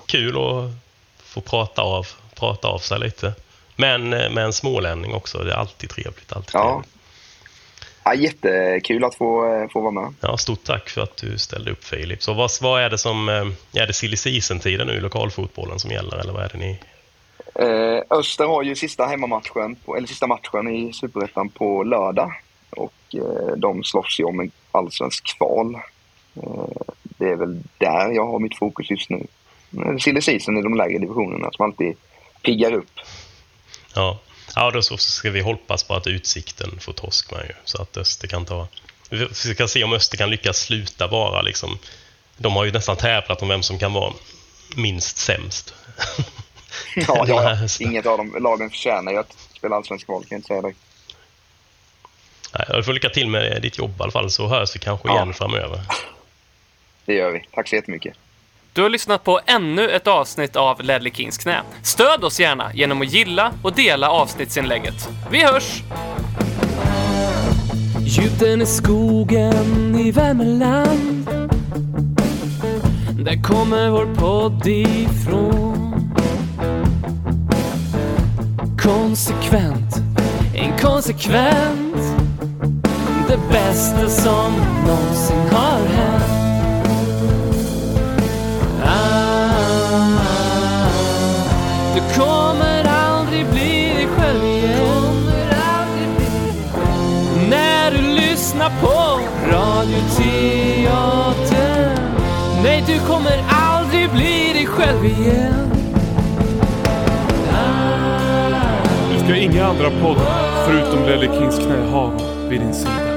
kul att få prata av, prata av sig lite. Men eh, med en smålänning också. Det är alltid trevligt. Alltid Ja. trevligt. Ja, jättekul att få, eh, få vara med. Ja, stort tack för att du ställde upp Filip. Så vad, vad är det som... eh, Är det silly season-tiden nu i lokalfotbollen som gäller eller vad är det ni... Eh, Öster har ju sista hemmamatchen, på, eller sista matchen i Superettan på lördag. Och eh, de slåss ju om en allsvensk kval. Eh, det är väl där jag har mitt fokus just nu. Silly season i de lägre divisionerna som alltid piggar upp. Ja, ja då så ska vi hoppas på att Utsikten får torsk med ju. Så att Öster kan ta, Vi ska se om Öster kan lyckas sluta vara liksom... De har ju nästan tävlat om vem som kan vara minst sämst. Ja, ja, ja. Inget av dem lagen förtjänar ju att spela allsvensk val, kan jag inte säga direkt. Nej, Du får lycka till med ditt jobb i alla fall, så hörs vi kanske Ja. igen framöver. Det gör vi. Tack så jättemycket. Du har lyssnat på ännu ett avsnitt av Ledley Kings knä. Stöd oss gärna genom att gilla och dela avsnittsinlägget. Vi hörs! Djupen i skogen i Värmeland Där kommer vår podd ifrån Konsekvent, inkonsekvent Det bästa som någonsin har hänt lyssna på Radioteatern Nej, du kommer aldrig bli dig själv igen Du ska inga andra poddar förutom Lelle Kings knä ha vid din sida.